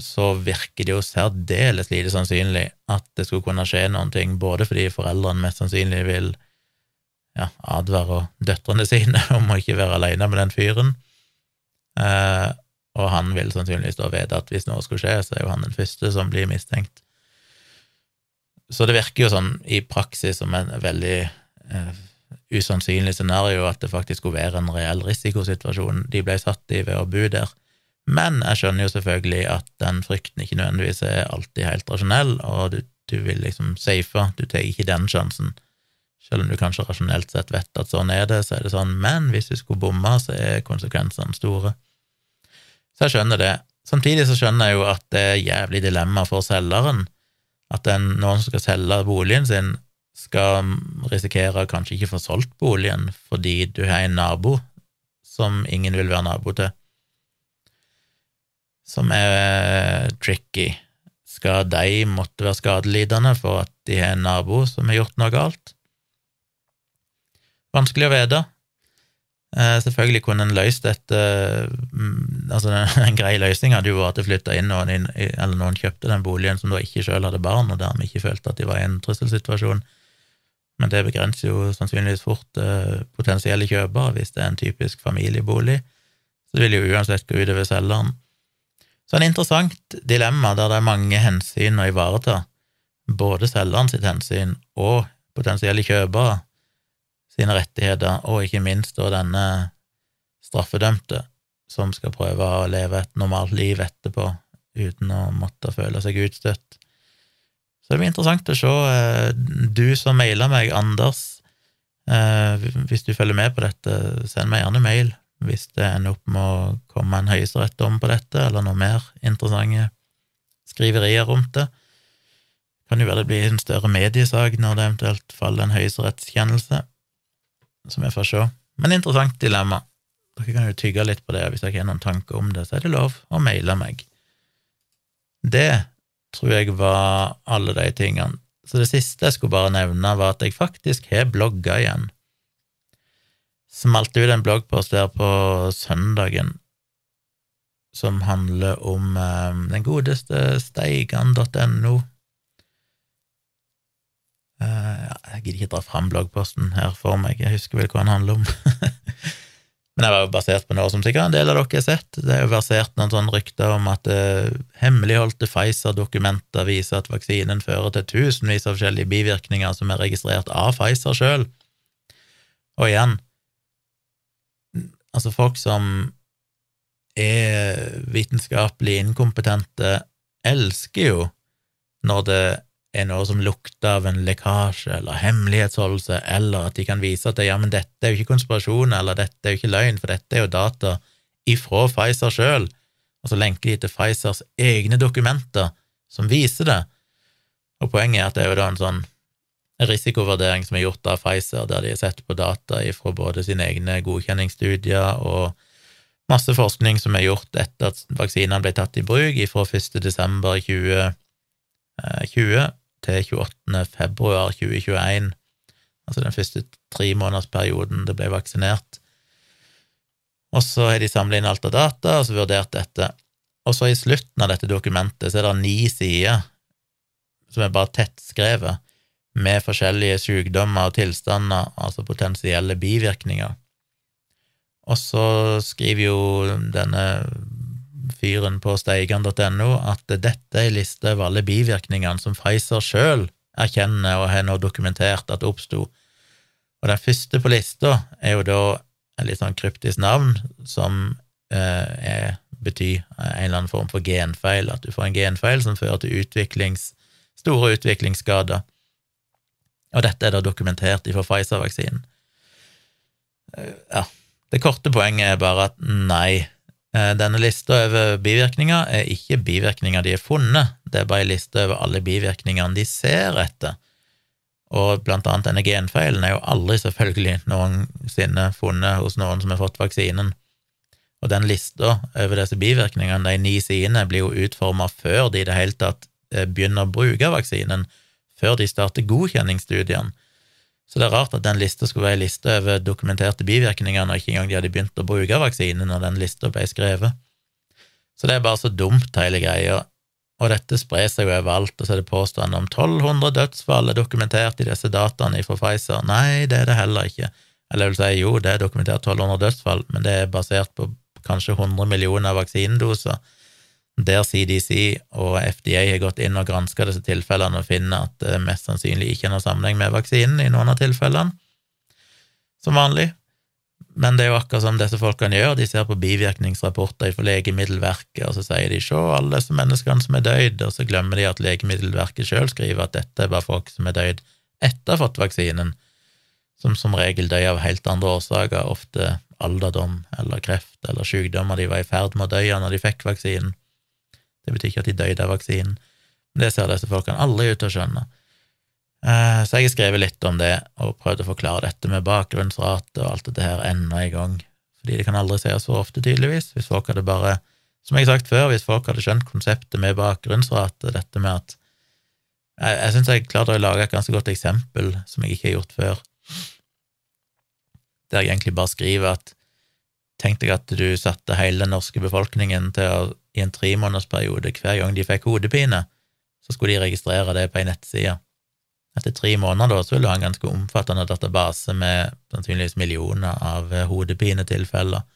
så virker det jo særdeles lite sannsynlig at det skulle kunne skje noen ting, både fordi foreldrene mest sannsynlig vil ja, advare døtrene *laughs* sine om å ikke være alene med den fyren, eh, og han vil sannsynligvis da vite at hvis noe skulle skje, så er jo han den første som blir mistenkt. Så det virker jo sånn i praksis som en veldig eh, usannsynlig scenario at det faktisk skulle være en reell risikosituasjon de ble satt i ved å bo der. Men jeg skjønner jo selvfølgelig at den frykten ikke nødvendigvis er alltid helt rasjonell, og du, du vil liksom safe, du tar ikke den sjansen. Selv om du kanskje rasjonelt sett vet at sånn er det, så er det sånn, men hvis du skulle bomme, så er konsekvensene store. Så jeg skjønner det. Samtidig så skjønner jeg jo at det er jævlig dilemma for selgeren, at den, noen som skal selge boligen sin, skal risikere å kanskje ikke få solgt boligen fordi du har en nabo som ingen vil være nabo til som er tricky. Skal de måtte være skadelidende for at de har en nabo som har gjort noe galt? Vanskelig å vite. Eh, selvfølgelig kunne en løst dette mm, altså *laughs* En grei løsning hadde jo vært at det flytta inn noen, eller noen kjøpte den boligen som da ikke sjøl hadde barn, og dermed ikke følte at de var i en trusselsituasjon. Men det begrenser jo sannsynligvis fort eh, potensielle kjøpere hvis det er en typisk familiebolig. Så det vil jo uansett gå utover selgeren. Så en interessant dilemma der det er mange hensyn å ivareta, både selgeren sitt hensyn og potensielle kjøpere sine rettigheter, og ikke minst da denne straffedømte som skal prøve å leve et normalt liv etterpå uten å måtte føle seg utstøtt. Så det blir interessant å se. Eh, du som mailer meg, Anders, eh, hvis du følger med på dette, send meg gjerne mail hvis det ender opp med å komme en høyesterettsdom på dette, eller noe mer interessante skriverier rundt det. Kan jo være det blir en større mediesak når det eventuelt faller en høyesterettskjennelse, som jeg får se. Men interessant dilemma. Dere kan jo tygge litt på det, hvis dere har noen tanker om det, så er det lov å maile meg. Det tror jeg var alle de tingene. Så det siste jeg skulle bare nevne, var at jeg faktisk har blogga igjen smalt ut en bloggpost der på søndagen som handler om eh, den godeste steigan.no. Eh, jeg gidder ikke dra fram bloggposten her for meg, jeg husker vel hva den handler om. *laughs* Men det var jo basert på noe som sikkert en del av dere har sett. Det er jo versert noen sånne rykter om at uh, hemmeligholdte Pfizer-dokumenter viser at vaksinen fører til tusenvis av forskjellige bivirkninger som er registrert av Pfizer sjøl. Og igjen, Altså, folk som er vitenskapelig inkompetente, elsker jo når det er noe som lukter av en lekkasje eller hemmelighetsholdelse, eller at de kan vise at ja, men dette er jo ikke konspirasjon, eller dette er jo ikke løgn, for dette er jo data ifra Pfizer sjøl, og så lenker de til Pfizers egne dokumenter som viser det. Og poenget er at det er jo da en sånn risikovurdering som er gjort av Pfizer, der de har sett på data ifra både sine egne godkjenningsstudier og masse forskning som er gjort etter at vaksinene ble tatt i bruk fra 1. desember 2020 til 28. februar 2021, altså den første tremånedersperioden det ble vaksinert. Og så har de samlet inn alt av data og så vurdert dette. Og så i slutten av dette dokumentet så er det ni sider som er bare tettskrevet med forskjellige sykdommer og tilstander, altså potensielle bivirkninger. Og så skriver jo denne fyren på steigan.no at dette er en liste over alle bivirkningene som Pfizer sjøl erkjenner og har nå dokumentert at oppsto. Og den første på lista er jo da et litt sånn kryptisk navn som eh, er, betyr en eller annen form for genfeil, at du får en genfeil som fører til utviklings, store utviklingsskader. Og dette er da dokumentert fra Pfizer-vaksinen. Eh, ja, det korte poenget er bare at nei, denne lista over bivirkninger er ikke bivirkninger de har funnet, det er bare en liste over alle bivirkningene de ser etter. Og blant annet denne genfeilen er jo aldri selvfølgelig noensinne funnet hos noen som har fått vaksinen. Og den lista over disse bivirkningene, de ni sidene, blir jo utforma før de i det hele tatt eh, begynner å bruke vaksinen, før de starter godkjenningsstudiene. Så det er rart at den lista skulle være en liste over dokumenterte bivirkninger når ikke engang de hadde begynt å bruke vaksinen når den lista ble skrevet. Så det er bare så dumt, hele greia. Og dette sprer seg jo overalt, og så er det påstander om 1200 dødsfall er dokumentert i disse dataene fra Pfizer. Nei, det er det heller ikke. Eller jeg vil si jo, det er dokumentert 1200 dødsfall, men det er basert på kanskje 100 millioner vaksinedoser der CDC og FDA har gått inn og granska disse tilfellene og finner at det mest sannsynlig ikke er noen sammenheng med vaksinen i noen av tilfellene, som vanlig. Men det er jo akkurat som disse folkene gjør, de ser på bivirkningsrapporter fra Legemiddelverket, og så sier de 'sjå, alle disse menneskene som er døyd', og så glemmer de at Legemiddelverket sjøl skriver at dette er bare folk som er døyd etter å ha fått vaksinen, som som regel dør av helt andre årsaker, ofte alderdom eller kreft eller sykdommer de var i ferd med å dø av når de fikk vaksinen. Det betyr ikke at de døde av vaksinen. Det ser disse folkene aldri ut til å skjønne. Eh, så jeg har skrevet litt om det, og prøvd å forklare dette med bakgrunnsrate og alt dette her enda en gang, fordi det kan aldri sies så ofte, tydeligvis. Hvis folk hadde bare, som jeg har sagt før, hvis folk hadde skjønt konseptet med bakgrunnsrate, dette med at Jeg, jeg syns jeg klarte å lage et ganske godt eksempel som jeg ikke har gjort før, der jeg egentlig bare skriver at Tenk deg at du satte hele den norske befolkningen til å i en tremånedersperiode hver gang de fikk hodepine, så skulle de registrere det på ei nettside. Etter tre måneder da, så vil du ha en ganske omfattende database med sannsynligvis millioner av eh, hodepinetilfeller.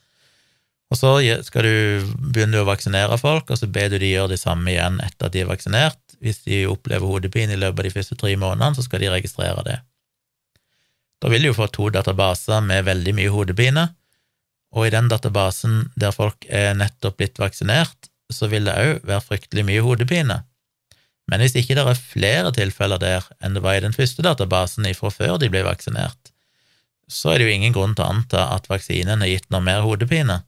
Og så skal du begynne å vaksinere folk, og så ber du de gjøre det samme igjen etter at de er vaksinert. Hvis de opplever hodepine i løpet av de første tre månedene, så skal de registrere det. Da vil de jo få to databaser med veldig mye hodepine, og i den databasen der folk er nettopp blitt vaksinert, så vil det òg være fryktelig mye hodepine. Men hvis ikke det er flere tilfeller der enn det var i den første databasen ifra før de ble vaksinert, så er det jo ingen grunn til å anta at vaksinen har gitt noe mer hodepine.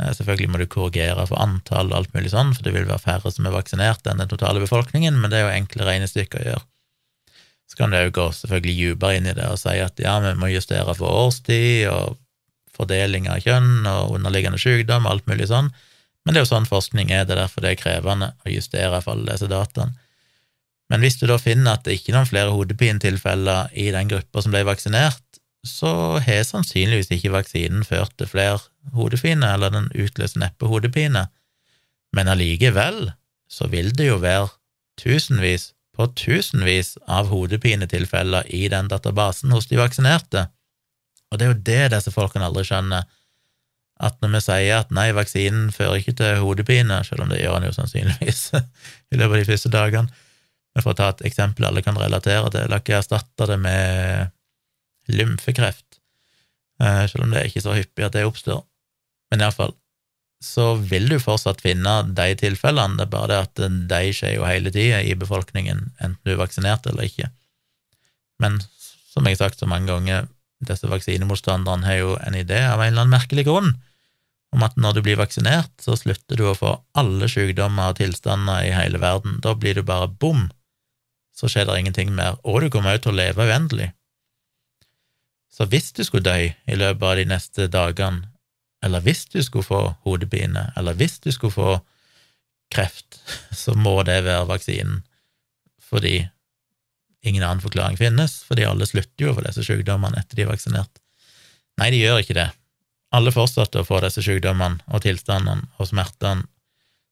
Eh, selvfølgelig må du korrigere for antall og alt mulig sånn, for det vil være færre som er vaksinert enn den totale befolkningen, men det er jo enkle regnestykker å gjøre. Så kan du òg gå selvfølgelig dypere inn i det og si at ja, vi må justere for årstid og fordeling av kjønn og underliggende sykdom og alt mulig sånn, men det er jo sånn forskning er, det er derfor det er krevende å justere for alle disse dataene. Men hvis du da finner at det ikke er noen flere hodepinetilfeller i den gruppa som ble vaksinert, så har sannsynligvis ikke vaksinen ført til flere hodepine, eller den utløser neppe hodepine, men allikevel så vil det jo være tusenvis på tusenvis av hodepinetilfeller i den databasen hos de vaksinerte, og det er jo det disse folkene aldri skjønner, at når vi sier at nei, vaksinen fører ikke til hodepine, selv om det gjør den jo sannsynligvis *laughs* i løpet av de første dagene, men for å ta et eksempel alle kan relatere til, la ikke erstatte det med lymfekreft, eh, selv om det er ikke så hyppig at det oppstår. Men iallfall, så vil du fortsatt finne de tilfellene, det er bare det at de skjer jo hele tida i befolkningen, enten du er vaksinert eller ikke. Men som jeg har sagt så mange ganger, disse vaksinemotstanderne har jo en idé av en eller annen merkelig grunn om at når du blir vaksinert, så slutter du å få alle sykdommer og tilstander i hele verden. Da blir du bare bom, så skjer det ingenting mer, og du kommer også til å leve uendelig. Så hvis du skulle dø i løpet av de neste dagene, eller hvis du skulle få hodepine, eller hvis du skulle få kreft, *laughs* så må det være vaksinen, fordi ingen annen forklaring finnes, fordi alle slutter jo å få disse sykdommene etter de er vaksinert. Nei, de gjør ikke det. Alle fortsetter å få disse sykdommene og tilstandene og smertene.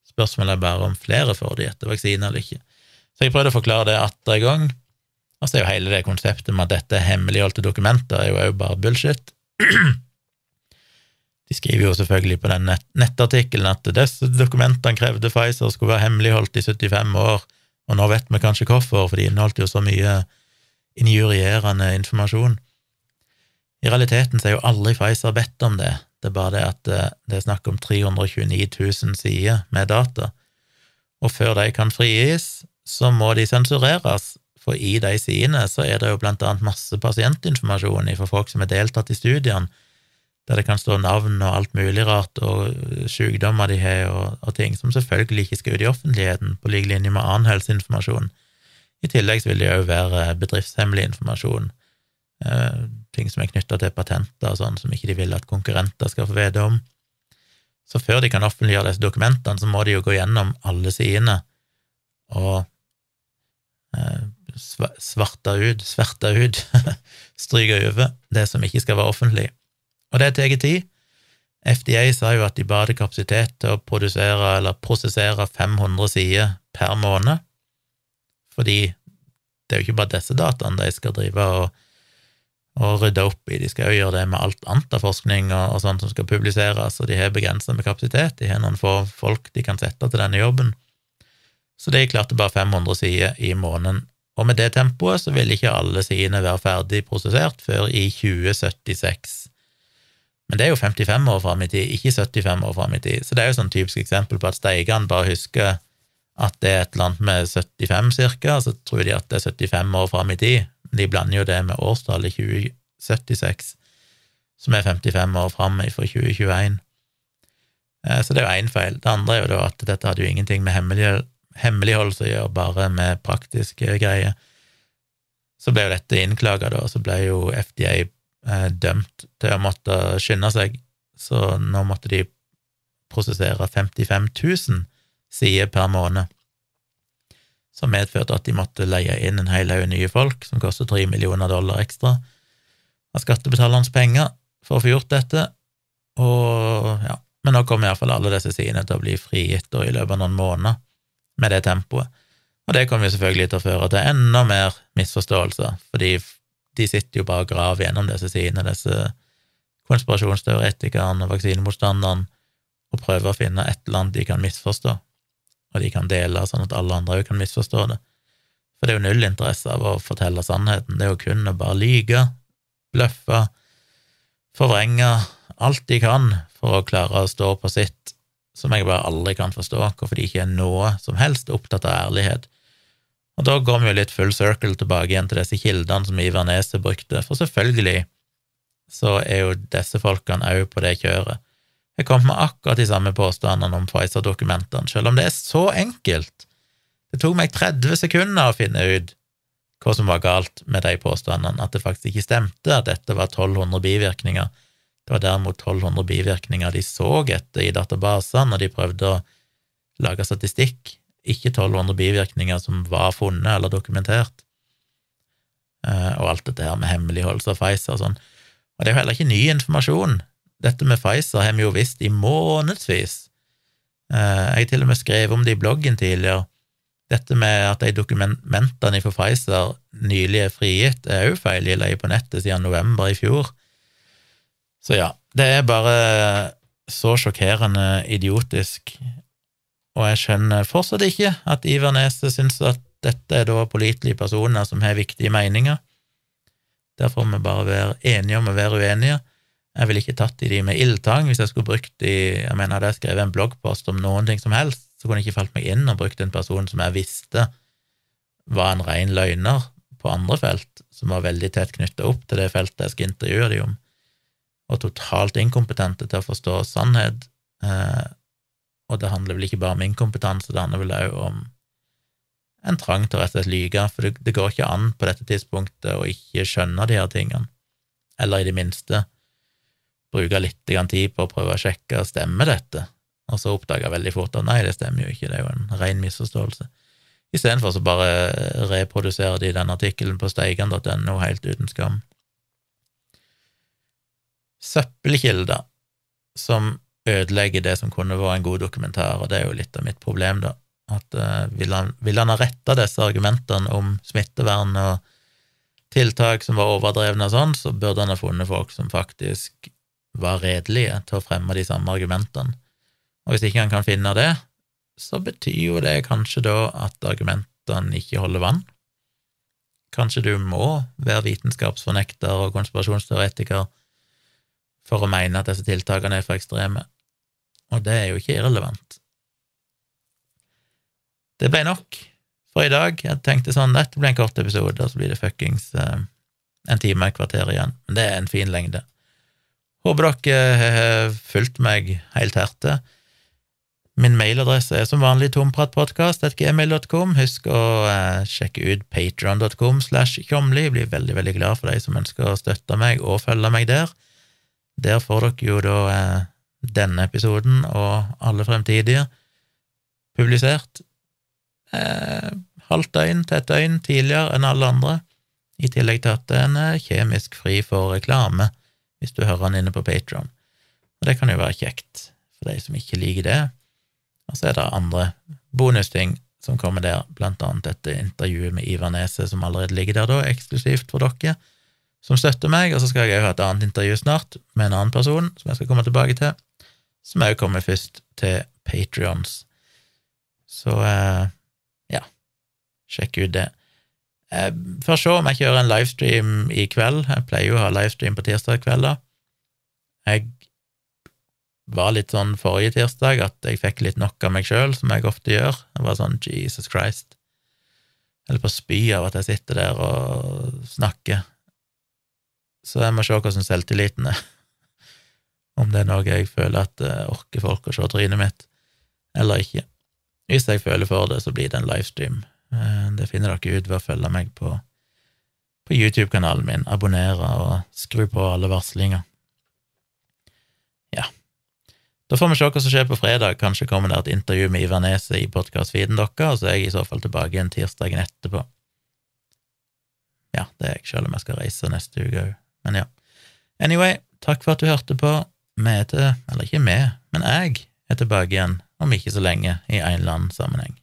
Spørsmålet er bare om flere får de etter vaksine eller ikke. Så jeg prøvde å forklare det atter en gang, og så er jo hele det konseptet med at dette er hemmeligholdte dokumenter, er jo òg bare bullshit. De skriver jo selvfølgelig på den nett nettartikkelen at disse dokumentene krevde Pfizer skulle være hemmeligholdt i 75 år, Og nå vet vi kanskje hvorfor, for de inneholdt jo så mye injurierende informasjon. I realiteten så er jo aldri Pfizer bedt om det, det er bare det at eh, det er snakk om 329 000 sider med data, og før de kan frigis, så må de sensureres, for i de sidene så er det jo blant annet masse pasientinformasjon for folk som har deltatt i studiene, der det kan stå navn og alt mulig rart, og sykdommer de har, og, og ting som selvfølgelig ikke skal ut i offentligheten, på lik linje med annen helseinformasjon. I tillegg vil det òg være bedriftshemmelig informasjon, eh, ting som er knytta til patenter og sånn, som ikke de vil at konkurrenter skal få vite om. Så før de kan offentliggjøre disse dokumentene, så må de jo gå gjennom alle sidene og eh, svarte ut, sverte ut, *laughs* stryke over det som ikke skal være offentlig. Og det tar tid. FDA sa jo at de ba kapasitet til å produsere eller prosessere 500 sider per måned, fordi det er jo ikke bare disse dataene de skal drive og og rydde opp i. De skal jo gjøre det med alt annet av forskning og, og sånt som skal publiseres, og de har begrensa med kapasitet. De har noen få folk de kan sette til denne jobben. Så de klarte bare 500 sider i måneden. Og med det tempoet så vil ikke alle sidene være ferdig prosessert før i 2076. Men det er jo 55 år fram i tid, ikke 75 år fram i tid. Så det er jo sånn typisk eksempel på at Steigan bare husker at det er et eller annet med 75 cirka, så tror de at det er 75 år fram i tid, de blander jo det med årstallet 2076, som er 55 år fram fra 2021. Eh, så det er jo én feil. Det andre er jo da at dette hadde jo ingenting med hemmeligholdelse å gjøre, bare med praktiske greier. Så ble jo dette innklaga, da, så ble jo FDA eh, dømt til å måtte skynde seg, så nå måtte de prosessere 55 000 sider per måned som medførte at de måtte leie inn en hel haug nye folk, som kostet tre millioner dollar ekstra av skattebetalernes penger for å få gjort dette, og ja, men nå kommer iallfall alle disse sidene til å bli frigitt i løpet av noen måneder med det tempoet. Og det kommer jo selvfølgelig til å føre til enda mer misforståelser, fordi de sitter jo bare og graver gjennom disse sidene, disse konspirasjonsteoretikerne og vaksinemotstanderne, og prøver å finne et eller annet de kan misforstå og de kan dele sånn at alle andre òg kan misforstå det. For det er jo null interesse av å fortelle sannheten, det er jo kun å bare lyge, bløffe, forvrenge alt de kan for å klare å stå på sitt, som jeg bare aldri kan forstå, hvorfor de ikke er noe som helst opptatt av ærlighet. Og da går vi jo litt full circle tilbake igjen til disse kildene som Ivar Neset brukte, for selvfølgelig så er jo disse folkene òg på det kjøret. Jeg kom med akkurat de samme påstandene om Pfizer-dokumentene, selv om det er så enkelt. Det tok meg 30 sekunder å finne ut hva som var galt med de påstandene, at det faktisk ikke stemte, at dette var 1200 bivirkninger. Det var derimot 1200 bivirkninger de så etter i databasene når de prøvde å lage statistikk, ikke 1200 bivirkninger som var funnet eller dokumentert, eh, og alt dette her med hemmeligholdelse av Pfizer og sånn. Og det er jo heller ikke ny informasjon. Dette med Pfizer har vi jo visst i månedsvis. Eh, jeg til og med skrevet om det i bloggen tidligere. Dette med at de dokumentene for Pfizer nylig er frigitt, er òg feil. De på nettet siden november i fjor. Så ja, det er bare så sjokkerende idiotisk, og jeg skjønner fortsatt ikke at Iver Nese syns at dette er da pålitelige personer som har viktige meninger. Der får vi bare være enige om å være uenige. Jeg ville ikke tatt i de med ildtang hvis jeg skulle brukt de Jeg mener, hadde jeg skrevet en bloggpost om noen ting som helst, så kunne jeg ikke falt meg inn og brukt en person som jeg visste var en ren løgner på andre felt, som var veldig tett knytta opp til det feltet jeg skal intervjue de om, og totalt inkompetente til å forstå sannhet. Eh, og det handler vel ikke bare om inkompetanse, det handler vel òg om en trang til å rett og slett lyge, for det, det går ikke an på dette tidspunktet å ikke skjønne de her tingene, eller i det minste bruke litt tid på å prøve å sjekke stemmer dette, og så oppdage veldig fort at nei, det stemmer jo ikke, det er jo en ren misforståelse. Istedenfor så bare reproduserer de den artikkelen på steigan.no helt uten skam. Søppelkilder som ødelegger det som kunne vært en god dokumentar, og det er jo litt av mitt problem, da. At uh, vil, han, vil han ha retta disse argumentene om smittevern og tiltak som var overdrevne og sånn, så burde han ha funnet folk som faktisk var redelige til å fremme de samme argumentene. Og hvis ikke han kan finne det, så betyr jo det kanskje da at argumentene ikke holder vann. Kanskje du må være vitenskapsfornekter og konspirasjonsteoretiker for å mene at disse tiltakene er for ekstreme, og det er jo ikke irrelevant. Det ble nok for i dag. Jeg tenkte sånn, dette blir en kort episode, og så blir det fuckings eh, en time, et kvarter igjen. Men det er en fin lengde. Håper dere har fulgt meg helt her til. Min mailadresse er som vanlig tompratpodkast.gmail.com. Husk å eh, sjekke ut patron.com slash tjomli. Blir veldig, veldig glad for de som ønsker å støtte meg og følge meg der. Der får dere jo da eh, denne episoden og alle fremtidige publisert eh, halvt døgn til et døgn tidligere enn alle andre, i tillegg til at den er kjemisk fri for reklame hvis du hører den inne på Patron. Og det kan jo være kjekt for de som ikke liker det. Og så er det andre bonusting som kommer der, blant annet dette intervjuet med Ivar Nese, som allerede ligger der da, eksklusivt for dere som støtter meg, og så skal jeg òg ha et annet intervju snart med en annen person som jeg skal komme tilbake til, som òg kommer først til Patrions. Så eh, Sjekk ut det. Eh, Får se om jeg kjører en livestream i kveld. Jeg pleier jo å ha livestream på tirsdag kvelder. Jeg var litt sånn forrige tirsdag at jeg fikk litt nok av meg sjøl, som jeg ofte gjør. Jeg var sånn Jesus Christ. Eller på spy av at jeg sitter der og snakker. Så jeg må se hvordan selvtilliten er. Om det er noe jeg føler at uh, orker folk å se trynet mitt, eller ikke. Hvis jeg føler for det, så blir det en livestream Eh, det finner dere ut ved å følge meg på, på YouTube-kanalen min, abonnere og skru på alle varslinger. Ja. Da får vi se hva som skjer på fredag. Kanskje kommer det et intervju med Ivar Neset i podkast-feeden deres, og så er jeg i så fall tilbake igjen tirsdagen etterpå. Ja, det er jeg, selv om jeg skal reise neste uke òg. Men ja. Anyway, takk for at du hørte på. Vi er til, eller ikke vi, men jeg er tilbake igjen om ikke så lenge i en eller annen sammenheng.